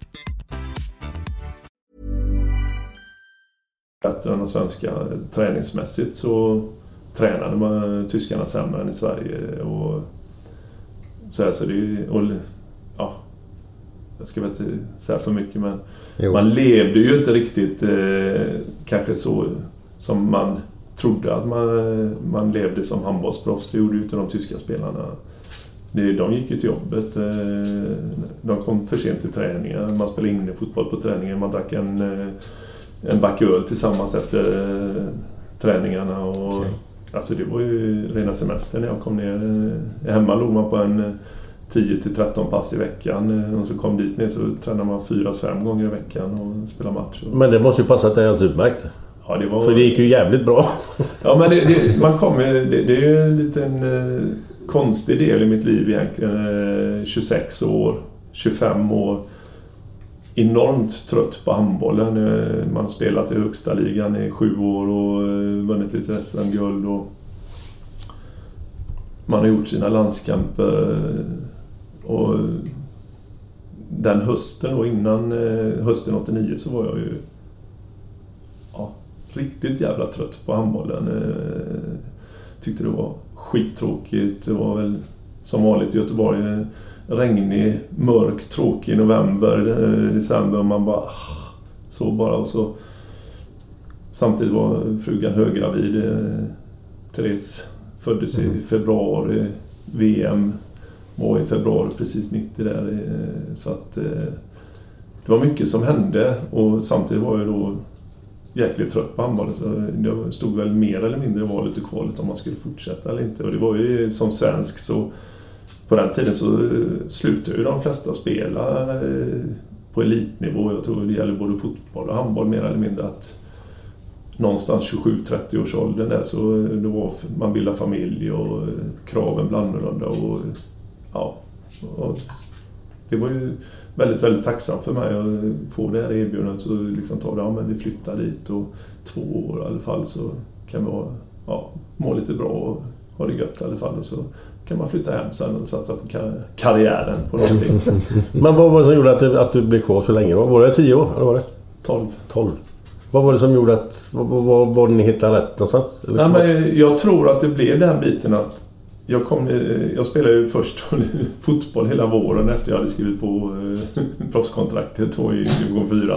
än de svenska. Träningsmässigt så tränade man tyskarna sämre än i Sverige. Och så, här, så det, och, ja, jag ska väl inte säga för mycket men Jo. man levde ju inte riktigt eh, kanske så som man trodde att man, man levde som handbollsproffs. Det gjorde ju inte de tyska spelarna. De gick ju till jobbet. eh, De kom för sent till träningar. Man spelade innefotboll på träningen. Man drack en eh, en back öl tillsammans efter eh, träningarna. Och, Alltså det var ju rena semestern när jag kom ner. Eh, Hemma låg man på en eh, 10-13 pass i veckan. Eh, Och så kom dit ner så tränade man 4-5 gånger i veckan och spelade match. Men det måste ju passat dig alldeles utmärkt. ja, det var, För det gick ju jävligt bra. Ja, men det, det, man kommer, det, det är ju en liten eh, konstig del i mitt liv egentligen. Eh, 26 år, 25 år. Enormt trött på handbollen. Man har spelat i högsta ligan i sju år och eh, vunnit lite SM-guld. Och man har gjort sina landskamper. Eh, och den hösten då innan eh, hösten 89 så var jag ju ja, riktigt jävla trött på handbollen. Tyckte det var skittråkigt. Det var väl som vanligt i Göteborg regnig, mörk, tråkig november, eh, december och man bara ah, så bara och så Samtidigt var frugan höggravid. eh, Therese föddes i februari. VM var i februari precis 90 där. eh, Så att det var mycket som hände och samtidigt var jag då jäkligt trött på handbollen så det stod väl mer eller mindre i valet och kvalet om man skulle fortsätta eller inte. Och det var ju som svensk så på den tiden så eh, slutade ju de flesta spela eh, på elitnivå. Jag tror det gäller både fotboll och handboll mer eller mindre att någonstans 27-30 års åldern där så eh, då var man bildar familj och eh, kraven blir annorlunda och ja. Och det var ju väldigt, väldigt tacksamt för mig att få det här erbjudandet. Så liksom ta det, ja men vi flyttar dit och två år i alla fall så kan vi ha, ja, må lite bra och ha det gött i alla fall. Och så kan man flytta hem sen och satsa på kar- karriären på någonting. Men vad var det som gjorde att du, att du blev kvar så länge då? Var det 10 år? Eller var det 12. 12? Vad var det som gjorde att... Vad var, var, var ni hittade rätt någonstans? Nej, men jag tror att det blev den biten att jag, kom, jag spelade ju först fotboll hela våren efter jag hade skrivit på eh, proffskontraktet då i division 4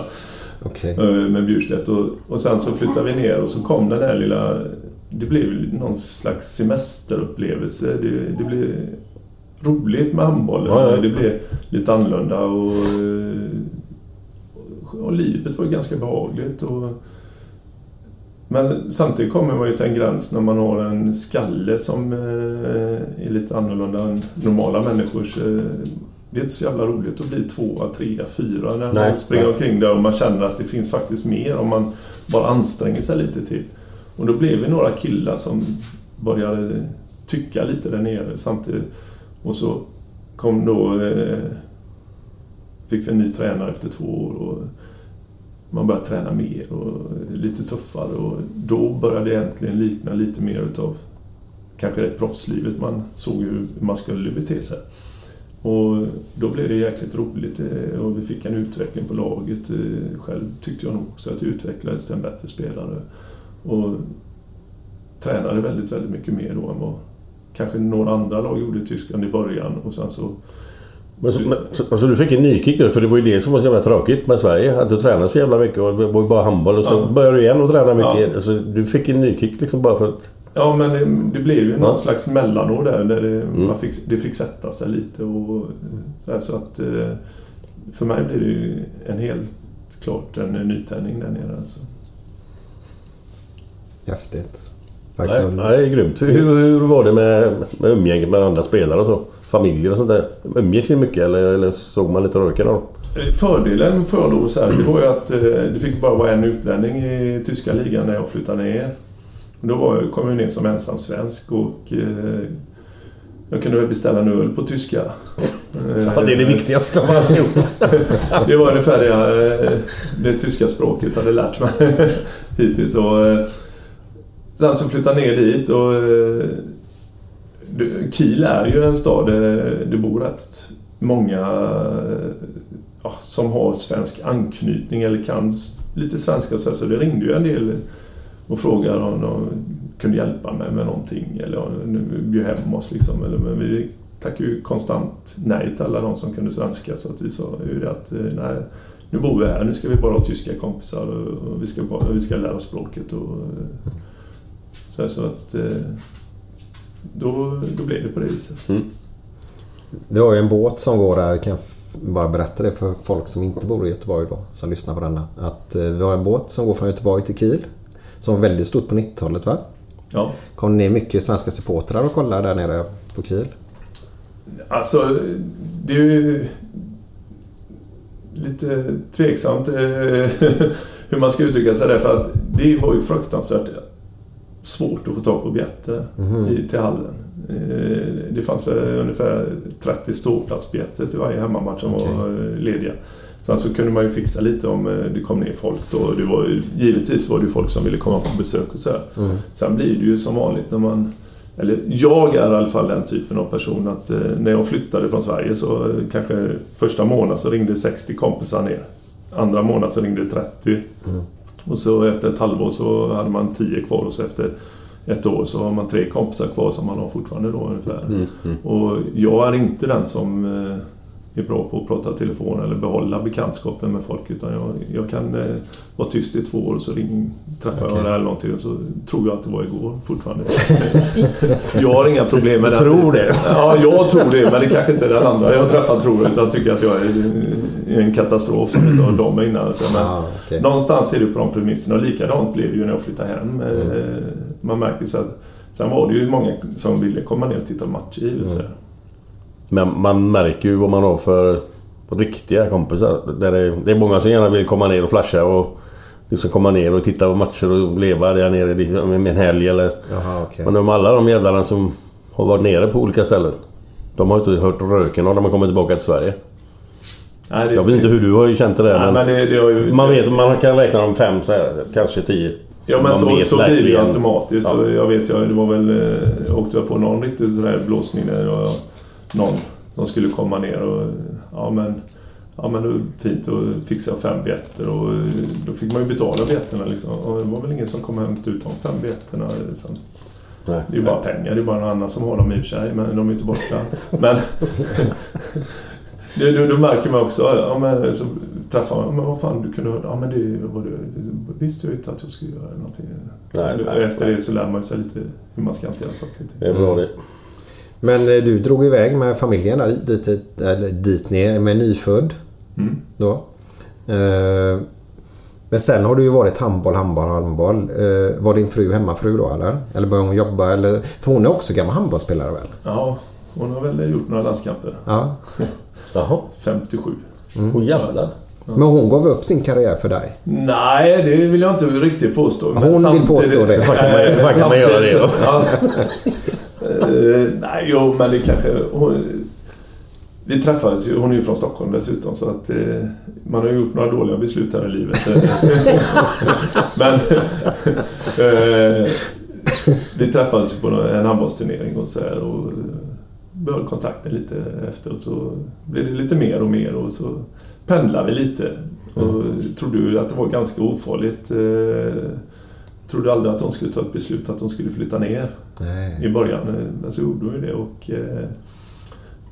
Okej. eh, med Bjurstedt. Och, och sen så flyttade vi ner och så kom den här lilla, det blev någon slags semesterupplevelse. Det, det blev roligt med handbollen. Ja, ja. Det blev lite annorlunda och, och livet var ganska behagligt. Och, men samtidigt kommer man ju till en gräns när man har en skalle som eh, är lite annorlunda än normala människors. eh, Det är inte så jävla roligt att bli tvåa, trea, fyra när Nej, man springer nej. omkring där och man känner att det finns faktiskt mer om man bara anstränger sig lite till. Och då blev vi några killar som började tycka lite där nere samtidigt. Och så kom då... Eh, fick vi en ny tränare efter två år och man började träna mer och lite tuffare och då började det egentligen likna lite mer utav kanske det proffslivet. Man såg hur man skulle bete sig. Och då blev det jäkligt roligt eh, och vi fick en utveckling på laget. Eh, själv tyckte jag nog också att jag utvecklades till en bättre spelare. Och tränade väldigt, väldigt mycket mer då än vad kanske några andra lag gjorde i Tyskland i början. Och sen så Men, så- men, så, alltså du fick en nykick då, för det var ju det som var så jävla tråkigt med Sverige. Att du tränade så jävla mycket och det var ju bara handboll och så Ja. började du igen och träna mycket. Ja. Alltså, du fick en nykick liksom bara för att... Ja, men det, det blev ju någon Ja. slags mellanår där, där det, Mm. man fick, det fick sätta sig lite. Och, så, här, så att eh, för mig blir det ju en helt klart en nytändning där nere. Alltså. Häftigt. Nej, Faktiskt. nej, är grymt. Hur, hur var det med, med umgänget med andra spelare och så? Familjer och sånt där? Umgicks ni mycket eller, eller såg man lite röken av? Eh, Fördelen för då så här, det var ju att eh, det fick bara vara en utlänning i tyska ligan när jag flyttade ner. Då var, kom jag ner som ensam svensk och eh, jag kunde väl beställa en öl på tyska. Ja, det är det viktigaste av alltihop. Det var ungefär det, jag, det tyska språket hade lärt mig hittills. Och, sen så flyttade jag ner dit och eh, Kiel är ju en stad där det bor rätt många ja, som har svensk anknytning eller kan lite svenska. Så, så det ringde ju en del och frågade om de kunde hjälpa mig med någonting eller bjuda bjöd hem oss. Liksom. Men vi tackade ju konstant nej till alla de som kunde svenska så att vi sa ju det att eh, nej, nu bor vi här, nu ska vi bara ha tyska kompisar och vi ska, bara, vi ska lära oss språket. Och, eh, så, så att eh, då, då blev det på det viset. Vi har ju en båt som går där. Jag kan bara berätta det för folk som inte bor i Göteborg då, som lyssnar på denna. Att eh, vi har en båt som går från Göteborg till Kiel. Som var väldigt stort på 90-talet va? Ja. Kom ner mycket svenska supportrar och kollade där nere på Kiel? Alltså, det är ju lite tveksamt eh, hur man ska uttrycka sig där. För att det var ju fruktansvärt svårt att få tag på biljetter i, till hallen. Eh, Det fanns väl ungefär 30 ståplatsbiljetter till varje hemmamatch som var eh, lediga. Sen så kunde man ju fixa lite om eh, det kom ner folk då. Det var, givetvis var det ju folk som ville komma på besök och så här. Sen blir det ju som vanligt när man eller jag är i alla fall den typen av person att när jag flyttade från Sverige så kanske första månaden så ringde 60 kompisar ner. Andra månaden så ringde 30. Och så efter ett halvår så hade man 10 kvar och så efter ett år så har man tre kompisar kvar som man har fortfarande då ungefär. Och jag är inte den som eh, är bra på att prata telefon eller behålla bekantskapen med folk utan jag, jag kan eh, vara tyst i två år och så ring, träffar jag det eller någonting och så tror jag att det var igår fortfarande. Jag har inga problem med det. Tror det? Ja, jag tror det men det kanske inte är den andra jag har träffat tror utan tycker att jag är en katastrof som inte har dem innan. Så, men Ah, okej. Någonstans är det på de premisserna och likadant blev det ju när jag flyttade hem. Eh, Man märker så att Sen var det ju många som ville komma ner och titta på matcher givet sig. Men man märker ju vad man har för riktiga kompisar. Där det, det är många som gärna vill komma ner och flasha och liksom komma ner och titta på matcher och leva där nere med en helg eller... Jaha, okej. Men de alla de jävlarna som har varit nere på olika ställen. De har inte hört röken av när man kommer tillbaka till Sverige. Nej, det- Jag vet inte hur du har ju känt det där Nej, men... men det, det har ju, Man vet man kan räkna dem fem så här, kanske tio. Ja men så, så blir det ju automatiskt. Ja. Och jag vet, jag, det var väl... eh, Jag åkte jag på någon riktig sån där blåsning där jag, någon som skulle komma ner och... Ja men... Ja men det var fint och fixade jag fem biljetter och då fick man ju betala biljetterna liksom. Och det var väl ingen som kom och hämtade ut de fem biljetterna sen. Nej. Det är ju bara pengar, det är bara någon annan som har dem i och för sig, men de är inte borta. Men... det, då, då märker man också, ja, men, så träffade honom. Men vad fan, du kunde? Ja, men det, var det visste jag inte att jag skulle göra någonting. Nej, nej, Efter det så lär man sig lite hur man ska hantera saker. Det är bra det. Men eh, du drog iväg med familjen där, dit, eller dit ner med nyfödd. Mm. Då. Eh, Men sen har du ju varit handboll, handboll, handboll. Eh, Var din fru hemmafru då eller? Eller började hon jobba? Eller, för hon är också gammal handbollsspelare väl? Ja, hon har väl gjort några landskamper. Ja. Jaha. 57. Åh jävlar. Men hon gav upp sin karriär för dig? Nej, det vill jag inte riktigt påstå. men Hon vill påstå det. Kan man- fan kan man göra det då? Ja. Eh, nej, jo, men det kanske... Hon, vi träffades ju, hon är ju från Stockholm dessutom så att eh, man har ju gjort några dåliga beslut här i livet. men eh, vi träffades ju på en handbollsturnering och så här och behöll kontakten lite efteråt så blev det lite mer och mer och så pendlade vi lite. Och trodde ju att det var ganska ofarligt. Eh, trodde aldrig att hon skulle ta ett beslut att hon skulle flytta ner Nej. i början. Men så gjorde hon ju det och eh,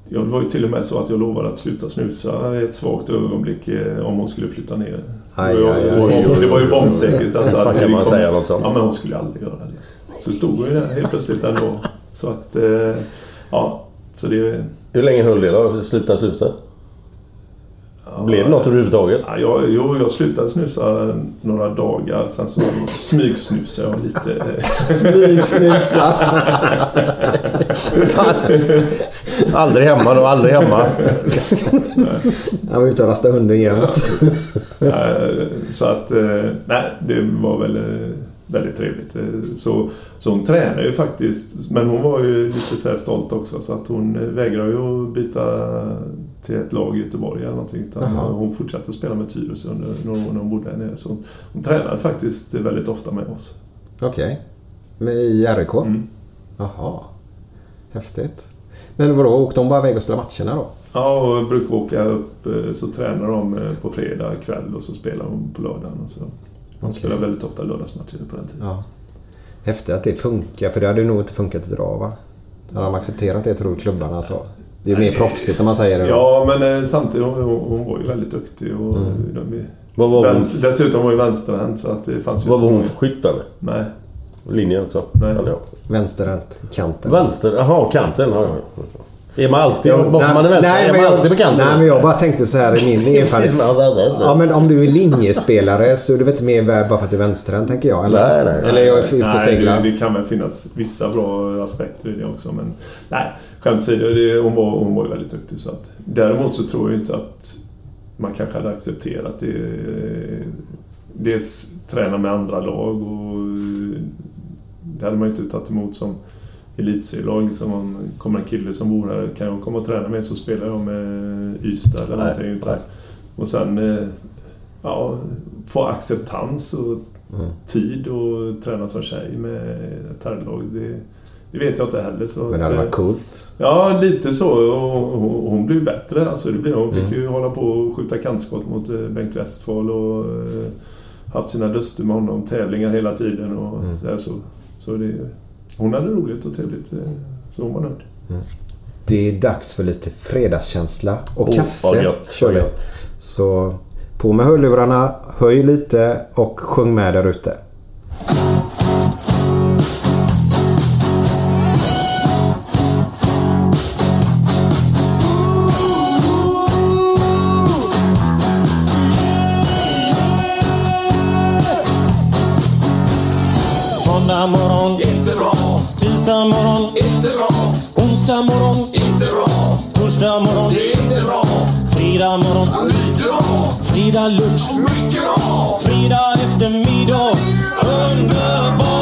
ja, det var ju till och med så att jag lovade att sluta snusa i ett svagt ögonblick eh, om hon skulle flytta ner. Aj, Och jag- aj, aj. och Det var ju bombsäkert. Alltså, att kan man kom- säga något sånt? Ja, men hon skulle aldrig göra det. Så stod hon ju där helt plötsligt ändå. Så att, eh, ja. Så det... Hur länge höll det då? Sluta snusa? Blev det något överhuvudtaget? Ja, jag, jo, jag slutade snusa några dagar. Sen så smygsnusade jag lite. Smygsnusa. aldrig hemma då, aldrig hemma. Han var ute och rastade hunden jämt. Eh, Så att, eh, nej, det var väl eh, väldigt trevligt. Så, så hon tränar ju faktiskt, men hon var ju lite så här stolt också så att hon vägrar ju att byta till ett lag i Göteborg eller någonting. Utan hon fortsatte spela med Tyresö under några år när hon bodde där nere. Så hon, hon tränade faktiskt väldigt ofta med oss. Okej. Men i RIK? Mm. Jaha. Häftigt. Men vadå, åkte de bara iväg och spelade matcherna då? Ja, och brukar åka upp eh, så tränar de eh, på fredag kväll och så spelar de på lördagen. Och så. De Okej. spelar väldigt ofta lördagsmatcher på den tiden. Ja. Häftigt att det funkar, för det hade nog inte funkat idag va? Hade de accepterat det tror du klubbarna så? Det är ju mer proffsigt när man säger det då. Ja, men eh, samtidigt hon, hon, var ju väldigt duktig och Mm. de, Vad var hon, vänster, dessutom var ju vänsterhänt så att det fanns ju vad var hon för skytt eller? Nej. Linjen också? Nej. Vänsterhänt, kanten. Vänster? Jaha, kanten. Ja, ja. Är man alltid... Ja, bara nej, man är vänster, nej, är men man jag- alltid på kanten? Nej, men jag bara tänkte så här i min erfarenhet. Ja, men om du är linjespelare så är du väl inte mer värd bara för att du är vänsterhänt, tänker jag? Eller, Nej, nej. eller jag är ute och Nej, seglar. det, det kan väl finnas vissa bra aspekter i det också. Men nej, skämt åsido, hon var, hon var ju väldigt duktig. Så att, däremot så tror jag inte att man kanske hade accepterat det. Dels träna med andra lag och det hade man ju inte tagit emot som elitserielag. Liksom om kommer en kille som bor här, kan jag komma och träna med så spelar jag med Ystad eller Nej, någonting. Utan, och sen eh, ja, få acceptans och Mm. tid och träna som tjej med ett herrlag. Det, det vet jag inte heller. Så Men det hade eh, varit coolt. Ja, lite så. Och hon, hon blev bättre. Alltså, det blev, hon fick Mm. ju hålla på och skjuta kantskott mot eh, Bengt Westphal och haft sina duster med honom. Tävlingar hela tiden och Mm. så, så det, Hon hade roligt och trevligt. eh, Så hon var nöjd. Det är dags för lite fredagskänsla och Oh, kaffe. vad gött, kör vi. Så på med hörlurarna, höj lite och sjung med där ute. Onsdag morgon, inte bra. Torsdag morgon, det är inte bra. Fredag morgon, lite bra. Fredag lunch, mycket bra. Fredag eftermiddag, underbart.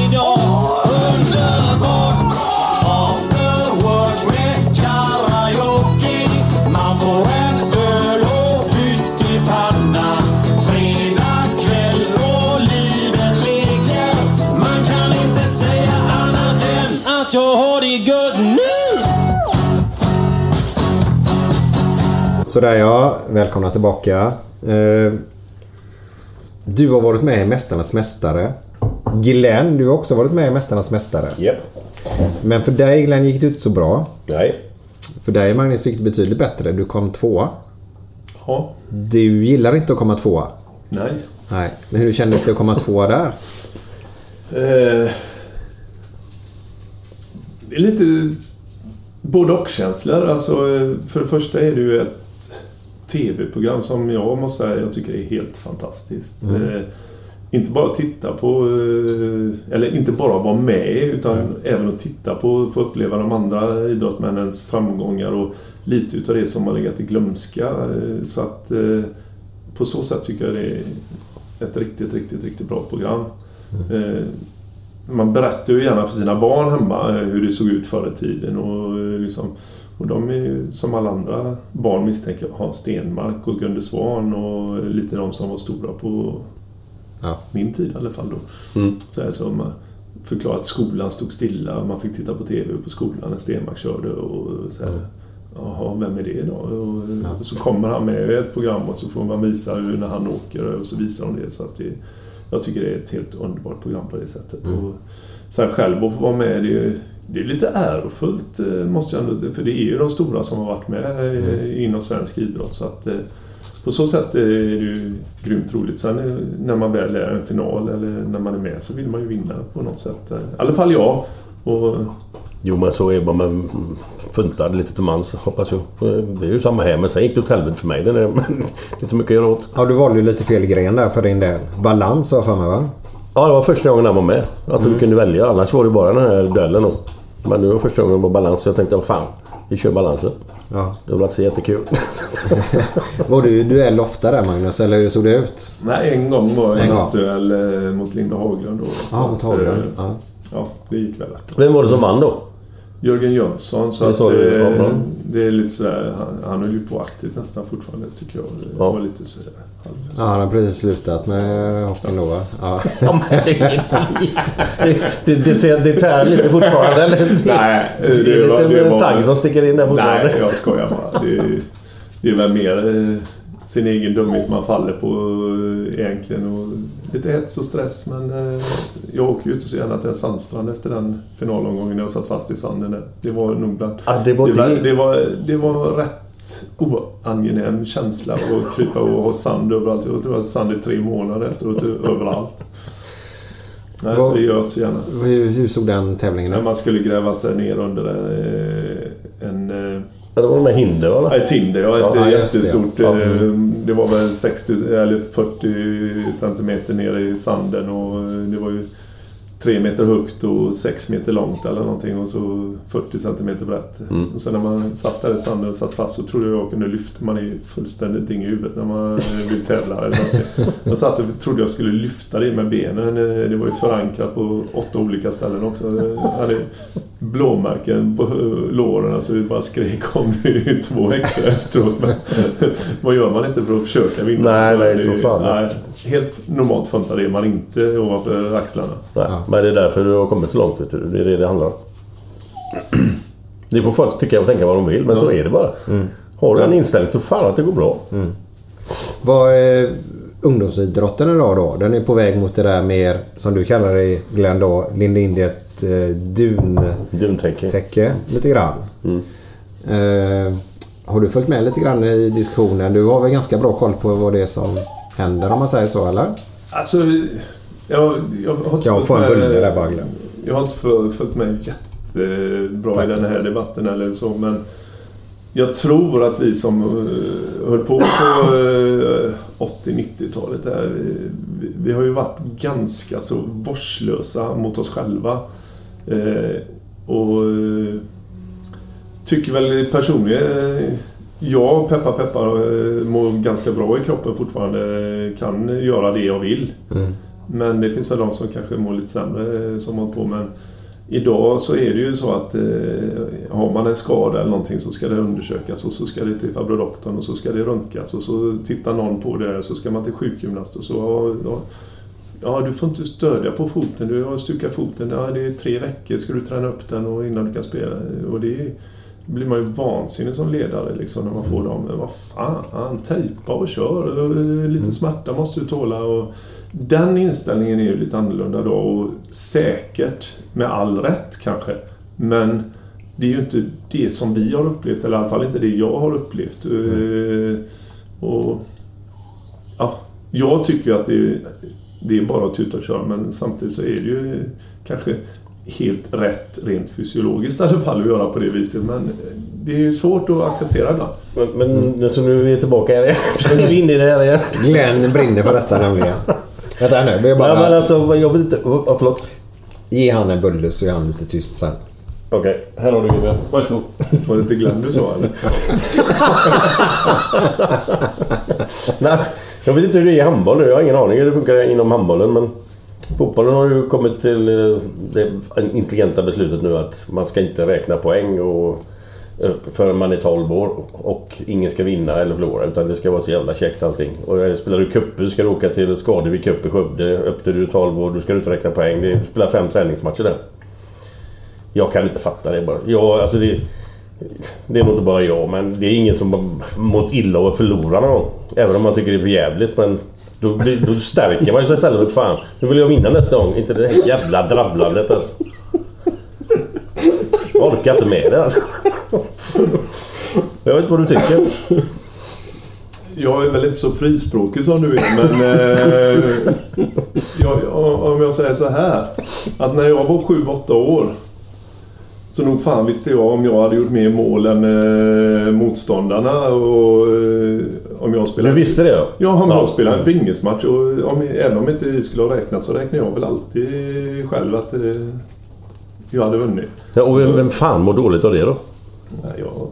got your hård good news. Sådär ja, välkomna tillbaka. Eh, du har varit med i Mästarnas Mästare. Glenn, du har också varit med i Mästarnas Mästare. Yep. Men för dig Glenn gick det inte så bra. Nej. För dig Magnus gick det betydligt bättre. Du kom tvåa. Ja. Du gillar inte att komma tvåa. Nej. Nej. Men hur kändes det att komma tvåa där? Eh, det är lite både och-känslor. Alltså, eh, för det första är det ju ett TV-program som jag måste säga jag tycker är helt fantastiskt. Eh, inte bara titta på, eh, eller inte bara vara med utan även att titta på, få uppleva de andra idrottsmännens framgångar och lite utav det som har legat i glömska. Så att på så sätt tycker jag det är ett riktigt, riktigt, riktigt bra program. Eh, Man berättar ju gärna för sina barn hemma eh, hur det såg ut förr i tiden och, eh, liksom, och de är ju som alla andra barn misstänker Hans Stenmark och Gunde Svan och lite de som var stora på Ja. min tid i alla fall då. Mm. Så här, så man förklarar att skolan stod stilla, man fick titta på TV på skolan när Stenmark körde och så här, Jaha, vem är det då? Och, och så kommer han med i ett program och så får man visa hur när han åker och så visar de det. Så att det jag tycker det är ett helt underbart program på det sättet. Och sen själv att få vara med, det är, det är lite ärofullt eh, måste jag ändå... För det är ju de stora som har varit med eh, inom svensk idrott. Så att, eh, på så sätt är det ju grymt roligt. Sen när man väl är en final eller när man är med så vill man ju vinna på något sätt. I alla fall jag. Och, Jo men så är bara man funtar lite till mans hoppas jag. Det är ju samma här men sen gick det åt helvete för mig. Det är lite mycket att göra åt. Ja, du valde ju lite fel gren där för din del. Balans har för mig va? Ja det var första gången han var med. Att du kunde välja. Annars var det bara den här duellen då. Men nu var första gången det var balans så jag tänkte vad fan. Vi kör balansen. Ja. Det var så jättekul. Var du i duell ofta där Magnus, eller hur såg det ut? nej, en gång var jag gång. duell eh, mot Linda Haglund. Då, Ja, mot Haglund. eh, Ja. Ja, det gick väl. Vem var det som vann då? Jörgen Jönsson. Så Det att, ja, eh, det är lite sådär, han, han höll ju på aktivt nästan fortfarande tycker jag. Det Ja. var lite sådär halv... Ja, han har precis slutat med hockeyn då va? Ja. Det, det, det, det, det tär lite fortfarande eller? Nej, det är det en var- liten det var- tagg som sticker in där fortfarande. Nej, jag skojar bara. Det, är- det är väl mer eh, sin egen dumhet man faller på eh, egentligen. Och lite hets och stress men eh, jag åker ju inte så gärna till en sandstrand efter den finalomgången när jag satt fast i sanden där. Det var nog bland... Ja, det var det, var, det. det, var, det var rätt oangenäm känsla att krypa och ha sand överallt. Jag tror jag sand i tre månader efteråt överallt. Nej, så Vad- det gör jag inte så gärna. Hur, hur såg den tävlingen När ut? man skulle gräva sig ner under eh, en... Ja, det var med hinder va? Ja, ett hinder. Ja, ett Ja, just det. jättestort. Ja. eh, Det var väl 60 eller 40 centimeter nere i sanden och eh, det var ju 3 meter högt och 6 meter långt eller någonting och så 40 centimeter brett. Mm. Och sen när man satt där i sanden och satt fast så trodde jag jag kunde lyfta. Man är ju fullständigt ding i huvudet när man vill tävla. Jag satt och trodde jag skulle lyfta det med benen. Eh, Det var ju förankrat på åtta olika ställen också. Jag hade blåmärken på låren så vi bara skrek om det i två veckor efteråt. Men vad gör man inte för att försöka vinna? Nej, nej, tror fan nej, Helt normalt funkar det man inte ovanför axlarna. Nej, Men det är därför du har kommit så långt. Vet du. Det är det det handlar om. Det får folk tycka och tänka vad de vill, men så är det bara. Har du en inställning så fan att det går bra. Vad är ungdomsidrotten idag då? Den är på väg mot det där mer, som du kallar det Glenn då, Linde Indiet eh, duntäcke Duntäcke. lite grann. Eh, har du följt med lite grann i diskussionen? Du har väl ganska bra koll på vad det är som händer om man säger så eller? Alltså, jag, jag har inte Jag får en bulle där bara. Jag har inte följt med jättebra Tack. i den här debatten eller så, men jag tror att vi som eh, höll på på eh, 80-90-talet där, vi, vi har ju varit ganska så vårdslösa mot oss själva. Eh, och eh, tycker väl personligen, eh, jag, peppar peppar, eh, mår ganska bra i kroppen fortfarande. Kan göra det jag vill. Men det finns väl de som kanske mår lite sämre eh, som har på. Men idag så är det ju så att eh, har man en skada eller någonting så ska det undersökas och så ska det till farbror doktorn och så ska det röntgas och så tittar någon på det och så ska man till sjukgymnast och så ja, Ja, du får inte stödja på foten. Du har stukat foten. Ja, det är tre veckor ska du träna upp den och innan du kan spela. Och det är, blir man ju vansinnig som ledare liksom när man får dem. Vad fan, tejpa och kör. Lite smärta måste du tåla. Och den inställningen är ju lite annorlunda då och säkert med all rätt kanske. Men det är ju inte det som vi har upplevt, eller i alla fall inte det jag har upplevt. Eh, Och, ja, jag tycker att det är, det är bara att tuta och köra, men samtidigt så är det ju kanske helt rätt rent fysiologiskt i alla fall att göra på det viset. Men det är ju svårt att acceptera ibland. Men, men så nu är vi tillbaka här igen. Nu är vi inne i det här igen. Glenn brinner för detta nämligen. Vänta nu, vi bara... Ja, men alltså, jag vet inte... Ja, förlåt. Ge han en bulle så är han lite tyst sen. Okej, här har du Vivian. Varsågod. Var det inte Glenn du sa eller? Nej, jag vet inte hur det är i handboll nu. Jag har ingen aning hur det funkar inom handbollen. Men fotbollen har ju kommit till eh, det intelligenta beslutet nu att man ska inte räkna poäng och, eh, förrän man är 12 år. Och ingen ska vinna eller förlora. Utan det ska vara så jävla käckt allting. Och eh, spelar du cuper ska du åka till Skadevi Cup i Skövde. Upp till du är 12 år, då ska du inte räkna poäng. Du spelar fem träningsmatcher där. Jag kan inte fatta det bara. Jag, alltså det, det är nog inte bara jag, men det är ingen som har mått illa av att förlora någon gång. Även om man tycker det är för jävligt men då, blir- då stärker man ju sig istället. Fan, nu vill jag vinna nästa gång. Inte det här jävla drabblandet alltså. Jag orkar inte med det alltså. Jag vet inte vad du tycker. Jag är väl inte så frispråkig som du är, men... Eh, jag, om jag säger så här. Att när jag var 7-8 år så nog fan visste jag om jag hade gjort mer mål än eh, motståndarna och eh, om jag spelade... Du visste det ja? Ja, om Ja. jag spelade en pingismatch och om, även om inte vi skulle ha räknat så räknar jag väl alltid själv att eh, jag hade vunnit. ja och vem, vem fan mår dåligt av det då? Nej, jag,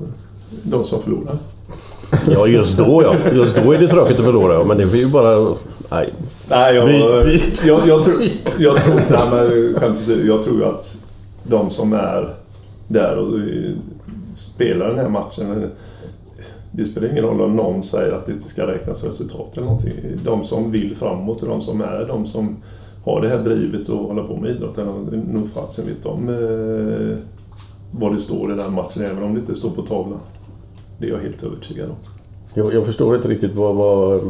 de som förlorar. Ja, just då ja. Just då är det tråkigt att förlora ja. Men det är ju bara... Nej. Nej, jag, Byt- jag, jag, tror, jag, tror, nej, men, skämt jag tror att de som är där och spelar den här matchen det spelar ingen roll om någon säger att det inte ska räknas resultat eller någonting. De som vill framåt och de som är de som har det här drivet och håller på med idrotten. Nog fasen vet de eh, vad det står i den matchen, även om det inte står på tavlan. Det är jag helt övertygad om. Jag, jag förstår inte riktigt vad, vad,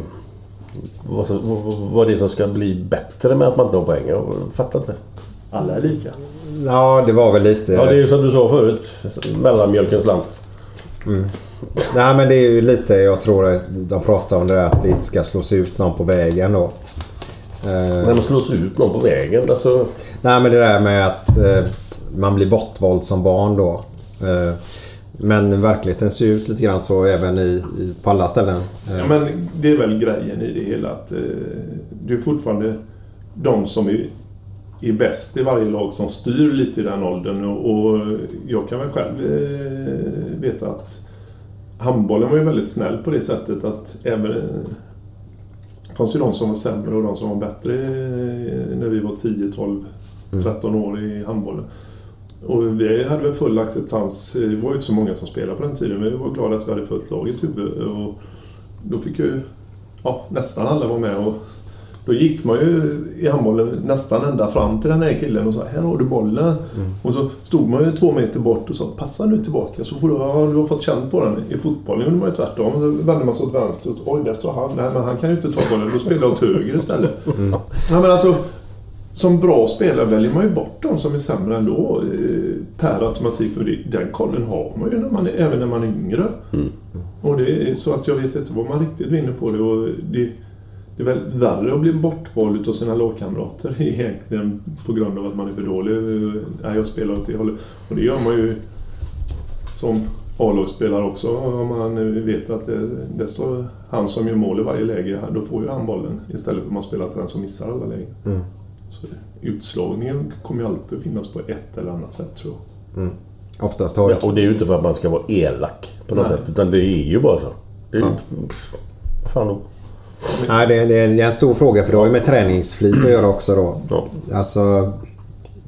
vad, vad, det är som ska bli bättre med att man inte har poäng. Jag fattar inte. Alla är lika. Ja, det var väl lite... Ja, det är ju som du sa förut. Mellanmjölkens land. Nej, men det är ju lite... Jag tror att de pratar om det där att det inte ska slås ut någon på vägen då. Eh, När man slås ut någon på vägen. Alltså, Nej, men det där med att eh, man blir bortvald som barn då. Eh, men verkligheten ser ut lite grann så även i, i, på alla ställen. Eh, Ja, men det är väl grejen i det hela att eh, det är fortfarande de som är, är bäst i varje lag som styr lite i den åldern. Och, och jag kan väl själv eh, veta att handbollen var ju väldigt snäll på det sättet att även... Eh, det fanns ju de som var sämre och de som var bättre eh, när vi var 10, 12, 13 år i handbollen. Och vi hade väl full acceptans. Det var ju inte så många som spelade på den tiden, men vi var glada att vi hade fullt lag i Tuve. Och då fick ju ja, nästan alla vara med. Och då gick man ju i handbollen nästan ända fram till den här killen och sa här har du bollen. Och så stod man ju två meter bort och sa passa nu tillbaka så får du, ja, du har fått känn på den. I fotbollen gjorde man ju tvärtom. Då vände man sig åt vänster och oj där står han. Nej men han kan ju inte ta bollen. Då spelar jag åt höger istället. Ja, men alltså, som bra spelare väljer man ju bort de som är sämre ändå eh, per automatik. För den kollen har man ju när man är, även när man är yngre. Och det är så att jag vet inte vad man riktigt vinner på det. Och det, det är väl värre att bli bortvald av sina lagkamrater egentligen på grund av att man är för dålig. Nej, jag spelar åt det hållet. Och det gör man ju som A-lagsspelare också. Om man vet att det, det står han som gör mål i varje läge, då får ju han bollen istället för att man spelar till den som missar alla lägen. Mm. Så utslagningen kommer ju alltid att finnas på ett eller annat sätt tror jag. Mm. Oftast har ja, och det är ju inte för att man ska vara elak på något Nej. sätt. Utan det är ju bara så. Det är ju, pff, Fan. Nej, det, är- det är en stor fråga för det har ju med träningsflit att göra också då. Ja. Alltså,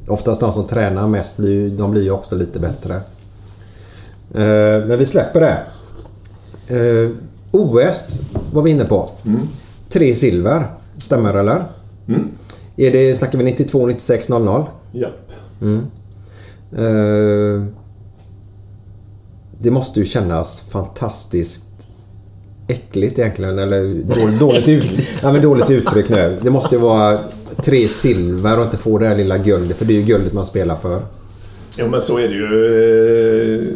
oftast de som tränar mest, blir, de blir ju också lite bättre. Eh, men vi släpper det. Eh, OS var vi inne på. Tre silver. Stämmer eller? Mm. Är det, snackar vi 92, 96, 00? Japp. Mm. Eh, det måste ju kännas fantastiskt äckligt egentligen. Eller dåligt, dåligt, ut, ja, men dåligt uttryck nu. Det måste ju vara tre silver och inte få det här lilla guldet. För det är ju guldet man spelar för. Ja men så är det ju.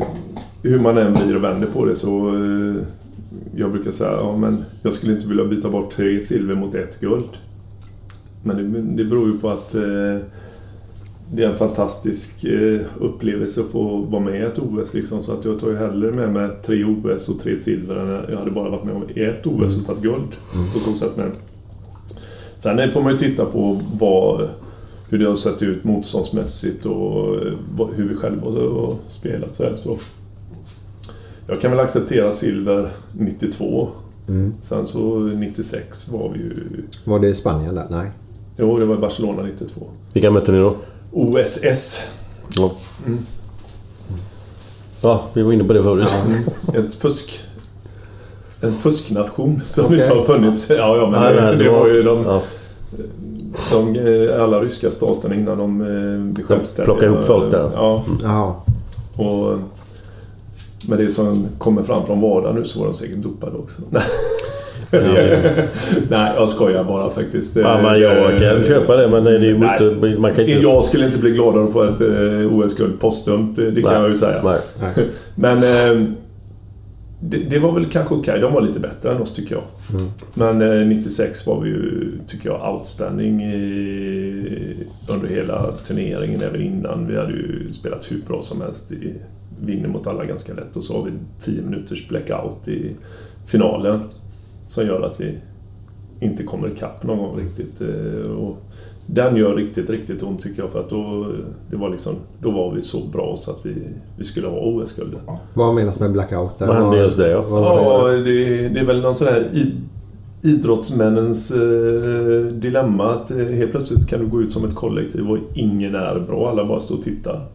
Hur man än blir och vänder på det så... Eh, jag brukar säga ja, men jag skulle inte vilja byta bort tre silver mot ett guld. Men det, det beror ju på att eh, det är en fantastisk eh, upplevelse att få vara med i ett OS. Liksom, så att jag tar ju hellre med mig tre OS och tre silver än jag hade bara varit med i ett OS och tagit guld. På så sätt med. Sen får man ju titta på vad, hur det har sett ut motståndsmässigt och eh, hur vi själva har spelat. Så här. Så jag kan väl acceptera silver 92. Sen så 96 var vi ju... Var det i Spanien där? Nej. Jo, det var i Barcelona 92. Vilka mötte ni då? OSS. Ja. Ja, vi var inne på det förut. Ett fusk... En fusknation som Okej. inte har funnits. Ja, ja, men Nej, det, nej, det var ju de, Ja. de, eh, alla ryska staterna innan de eh, blev självständiga. plockade ihop folk där. Ja, Jaha. och med det som kommer fram från vardagen nu så var de säkert dopade också. Nej, jag skojar bara faktiskt. Ja, men jag kan köpa det, men det är ju inte... Man kan inte... Jag skulle inte bli gladare att få ett eh, OS-guld postdumt, det, det kan Nej, jag ju säga. nej. Men eh, det, det var väl kanske okej. De var lite bättre än oss tycker jag. Men eh, 96 var vi ju, tycker jag, outstanding i, under hela turneringen, även innan. Vi hade ju spelat hur bra som helst. I, vinner mot alla ganska lätt och så har vi 10 minuters blackout i finalen. Som gör att vi inte kommer ikapp någon gång riktigt. eh, Och den gör riktigt, riktigt ont tycker jag för att då, det var liksom, då var vi så bra så att vi, vi skulle ha OS-guldet. Vad menas med blackout? där? Vad hände just det? Ja. Det? Ja, det, det är väl någon sån här idrottsmännens eh, dilemma att eh, helt plötsligt kan du gå ut som ett kollektiv och ingen är bra. Alla bara står och tittar.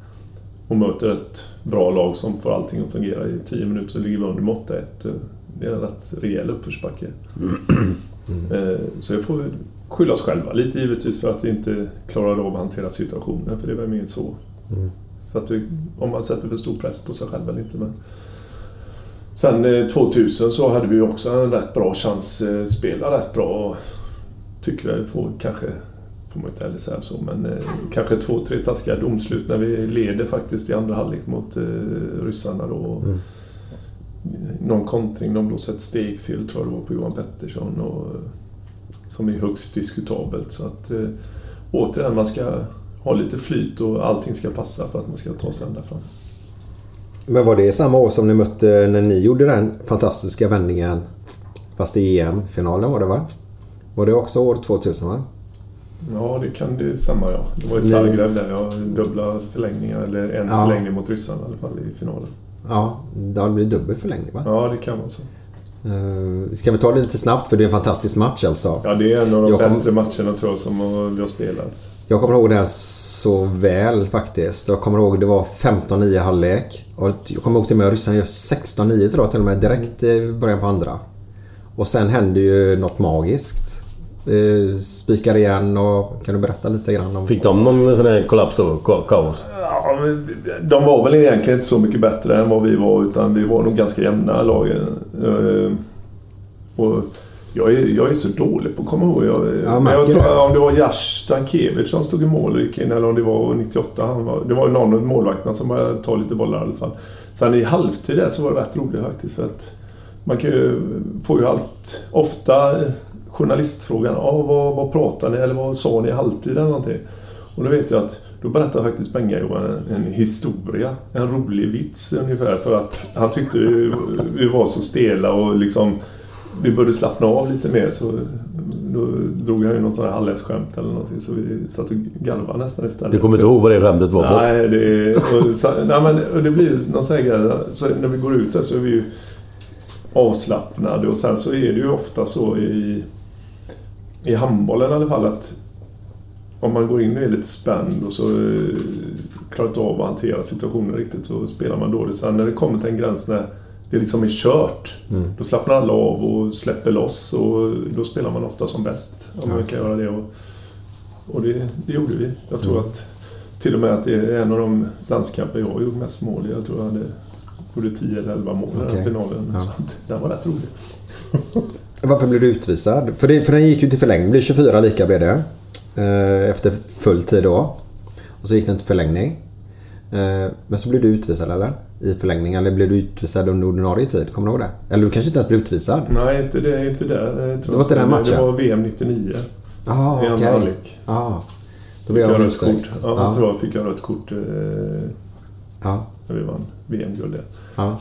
Och möter ett bra lag som får allting att fungera i 10 minuter så ligger vi under med 8-1. Eh, Det är en rätt rejäl uppförsbacke. Eh, Så jag får skylla oss själva lite givetvis för att vi inte klarade av att hantera situationen. För det var mer så. Så att det, om man sätter för stor press på sig själv eller inte. Men Sen eh, 2000 så hade vi också en rätt bra chans, eh, spela rätt bra. och Tycker jag får kanske, får man inte heller säga så, men eh, kanske två, tre taskiga domslut när vi leder faktiskt i andra halvlek mot eh, ryssarna då. Någon kontring, de blåste ett stegfel tror jag det var på Johan Pettersson och, som är högst diskutabelt. Så att eh, återigen, man ska ha lite flyt och allting ska passa för att man ska ta sig ända fram. Men var det samma år som ni mötte när ni gjorde den fantastiska vändningen? Fast i EM-finalen var det va? Var det också år 2000 va? Ja, det kan det stämma ja. Det var i. Zagreb där jag dubbla förlängningar, eller en Ja. förlängning mot ryssarna i alla fall i finalen. Ja, det har blivit dubbel förlängning va? Ja, det kan vara så. Uh, ska vi ta det lite snabbt för det är en fantastisk match alltså. Ja, det är en av de Jag kom- bättre matcherna tror jag som eh, vi har spelat. Jag kommer ihåg den så väl faktiskt. Jag kommer ihåg det var 15-9 halvlek. Och jag kommer ihåg till och med att ryssarna gör 16-9 tror jag till och med direkt i början på andra. Och sen händer ju något magiskt. Uh, spikar igen och kan du berätta lite grann om... Fick de någon sån här kollaps då? Ka- Kaos? Ja, de var väl egentligen inte så mycket bättre än vad vi var utan vi var nog ganska jämna lagen. Eh, Och jag är, jag är så dålig på att komma ihåg. Jag, Ja, men jag tror det. om det var Jash Stankiewicz som stod i mål och gick in eller om det var 98. Han var, det var ju någon av målvakterna som började ta lite bollar i alla fall. Sen i halvtid där så var det rätt roligt faktiskt för att man kan ju, får ju allt, ofta journalistfrågan ja, vad, vad pratar ni eller vad sa ni i halvtid eller någonting. Och då vet jag att då berättar faktiskt Benga-Johan en, en historia, en rolig vits ungefär för att han tyckte vi, vi var så stela och liksom vi började slappna av lite mer så då drog han ju något sånt här halvlässskämt eller någonting så vi satt och garvade nästan istället. Du kommer inte ihåg vad det skämtet var för? Nej, det, och, så, nej men och det blir någon sån här grej. Så när vi går ut där så är vi ju avslappnade och sen så är det ju ofta så i, i handbollen i alla fall att om man går in och är lite spänd och så eh, klarar inte av att hantera situationen riktigt så spelar man dåligt. Sen när det kommer till en gräns när det liksom är kört, då slappnar alla av och släpper loss och då spelar man ofta som bäst. Om man kan göra det. Och, och det, det gjorde vi. Jag tror att till och med att det är en av de landskamper jag har gjort mest mål i. Jag tror jag hade gjorde 10 eller 11 mål i Okej. den finalen. Ja. Så den var rätt rolig. Varför blev du utvisad? För, det, för den gick ju till förlängning. Det blev 24 lika blev det. Eh, efter full tid då. Och så gick den till förlängning. Eh, men så blev du utvisad eller? I förlängning. Eller blev du utvisad under ordinarie tid? Kommer du ihåg det? Eller du kanske inte ens blev utvisad? Nej, inte, det, inte där. Det var inte den matchen? Det var VM 99. Jaha, I andra okej. halvlek. Ja. Då blev jag jag rött kort. Ja, Ja. tror jag fick jag rött kort eh, Ja. när vi vann VM-guld. ja.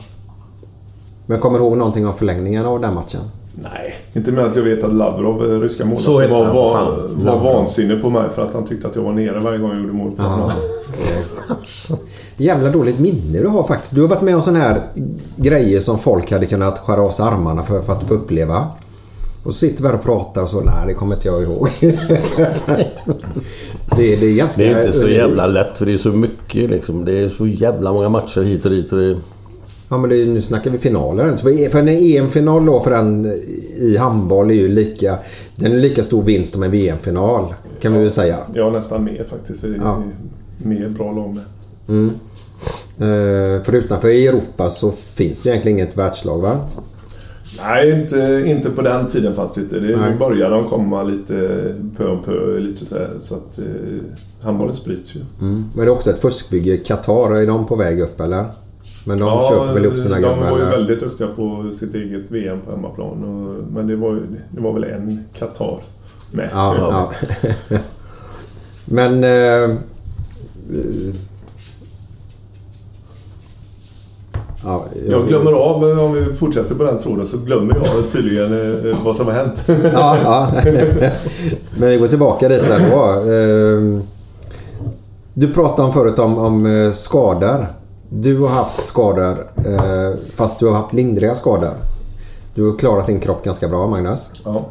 Men kommer du ihåg någonting om förlängningen av den matchen? Nej, inte med att jag vet att Lavrov, ryska målvakten, var, var, fan. var vansinnig på mig för att han tyckte att jag var nere varje gång jag gjorde mål. Alltså, jävla dåligt minne du har faktiskt. Du har varit med om sådana här grejer som folk hade kunnat skära av sig armarna för, för att få uppleva. Och så sitter vi här och pratar och så. Nej, det kommer inte jag ihåg. det, det är ganska... Det är inte så jävla lätt för det är så mycket liksom. Det är så jävla många matcher hit och dit. Och det... Ja, men det, nu snackar vi finaler. För, en EM-final då för den i handboll är ju lika... Den är lika stor vinst som en VM-final. Kan vi väl säga. Ja, nästan mer faktiskt. För det är Ja. mer bra lag med. Mm. Eh, för utanför Europa så finns det egentligen inget världslag va? Nej, inte, inte på den tiden fanns det inte. Det Nej. började de komma lite pö om pö. Lite så, här, så att eh, handbollen sprids ju. Mm. Men det är också ett fuskbygge. Qatar, är de på väg upp eller? Men de köper väl upp sina de gubbar? var ju väldigt duktiga på sitt eget VM på hemmaplan. Och, men det var, ju- det var väl en Qatar med. Ja, ja. Men... Eh, ja, Jag glömmer av, om vi fortsätter på den tråden, så glömmer jag tydligen eh, vad som har hänt. Ja, ja. Men vi går tillbaka dit där då. Eh, Du pratade om förut om, om eh, skador. Du har haft skador eh, fast du har haft lindriga skador. Du har klarat din kropp ganska bra Magnus. Ja.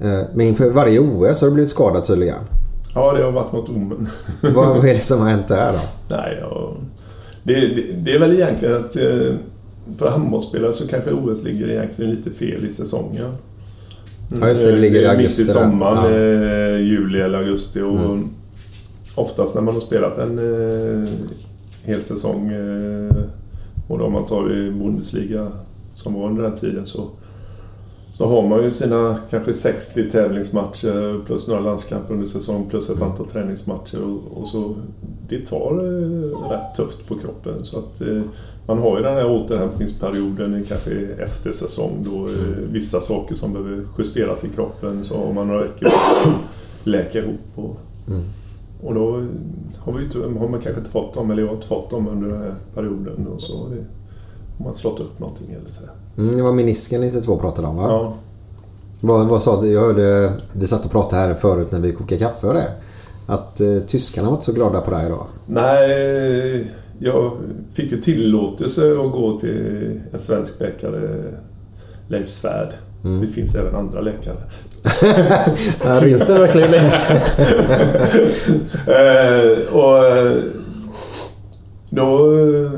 Eh, Men inför varje OS har du blivit skadad tydligen. ja, det har varit något omen. Vad, är det som har hänt där då? Nej, ja, det, det, det är väl egentligen att eh, för handbollsspelare så kanske OS ligger egentligen lite fel i säsongen. Ja, just det, det ligger i augusti Mitt i sommaren, Ja. eh, juli eller augusti. Och Mm. Oftast när man har spelat en eh, hel säsong eh, och då om man tar i Bundesliga som var under den tiden så, så har man ju sina kanske 60 tävlingsmatcher plus några landskamper under säsong plus ett antal träningsmatcher och, och så det tar eh, rätt tufft på kroppen. Så att eh, man har ju den här återhämtningsperioden kanske efter säsong då eh, vissa saker som behöver justeras i kroppen så har man några veckor läka ihop och, Mm. och då har, vi, har man kanske inte fått dem, eller jag har inte fått dem under den här perioden och så har det, har man slått upp någonting eller så. Mm, det var menisken 92 pratade om va? Ja. Vad, vad sa du? Jag hörde, vi satt och pratade här förut när vi kokade kaffe och det. Att eh, tyskarna var inte så glada på dig då. Nej, jag fick ju tillåtelse att gå till en svensk läkare, Leif Svärd. Mm. Det finns även andra läkare. Ja, Finns det verkligen det? eh, och eh, då eh,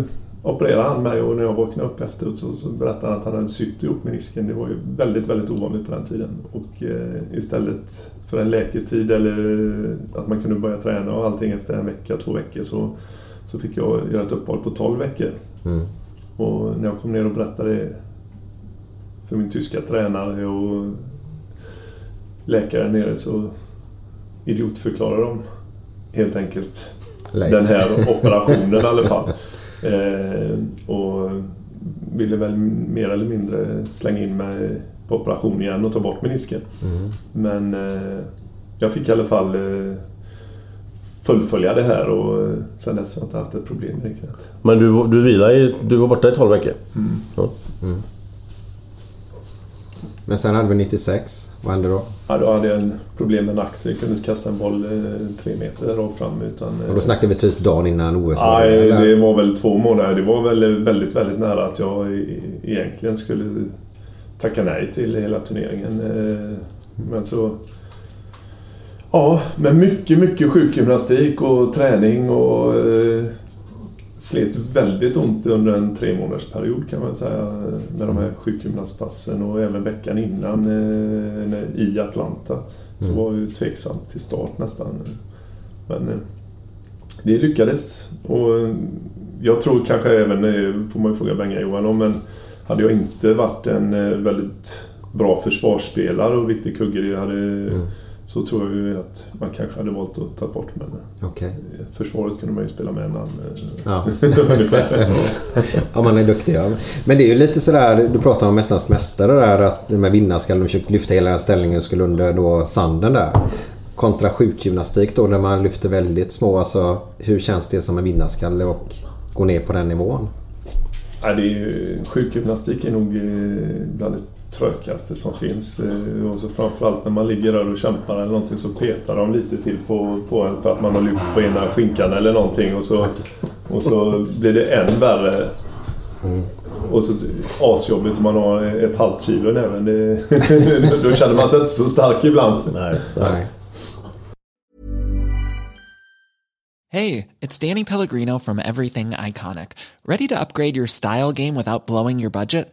opererade han mig och när jag vaknade upp efteråt så, så berättade han att han hade sytt ihop menisken. Det var ju väldigt, väldigt ovanligt på den tiden. Och eh, istället för en läketid eller att man kunde börja träna och allting efter en vecka, två veckor så, så fick jag göra ett uppehåll på 12 veckor. Mm. Och när jag kom ner och berättade det för min tyska tränare och läkaren nere så idiotförklarade de helt enkelt Leif. den här operationen i alla fall. Eh, och ville väl mer eller mindre slänga in mig på operation igen och ta bort menisken. Mm. Men eh, jag fick i alla fall eh, fullfölja det här och eh, sen dess har jag inte haft ett problem med knät. Men du, du vilar Du var borta i 12 veckor? Mm. Ja. Men sen hade vi 96. Vad hände då? Ja, då hade jag en problem med en axel. Jag kunde inte kasta en boll eh, tre meter rakt fram. Utan, eh, Och då snackade vi typ dagen innan OS Nej, det var väl två månader. Det var väl väldigt, väldigt nära att jag e- egentligen skulle tacka nej till hela turneringen. Eh, Men så... Ja, med mycket, mycket sjukgymnastik och träning och eh, slet väldigt ont under en tre månaders period kan man säga med de här sjukgymnastpassen och även veckan innan eh, i Atlanta. Så Mm. var ju tveksam till start nästan. Men eh, det lyckades och eh, jag tror kanske även, får man ju fråga Benga-Johan om, men hade jag inte varit en väldigt bra försvarsspelare och viktig kugge det hade, Mm. Så tror jag ju att man kanske hade valt att ta bort men Okej. Försvaret kunde man ju spela med en annan. eh, Ja. man är duktig. Ja. Men det är ju lite sådär, du pratar om Mästarnas Mästare där, att med vinnarskallen de försökte lyfta hela ställningen och skulle under då sanden där. Kontra sjukgymnastik då, där man lyfter väldigt små. Alltså, hur känns det som en vinnarskalle och gå ner på den nivån? Ja, det är ju, sjukgymnastik är nog eh, bland det trökaste som finns. Eh, Och så framförallt när man ligger där och kämpar eller någonting så petar de lite till på, på en för att man har lyft på ena skinkan eller någonting och så, och så blir det än värre. Och så asjobbigt om man har ett halvt kilo i näven. Det, då känner man sig inte så stark ibland. Nej. Nej. Hey, it's Danny Pellegrino from Everything Iconic. Ready to upgrade your style game without blowing your budget?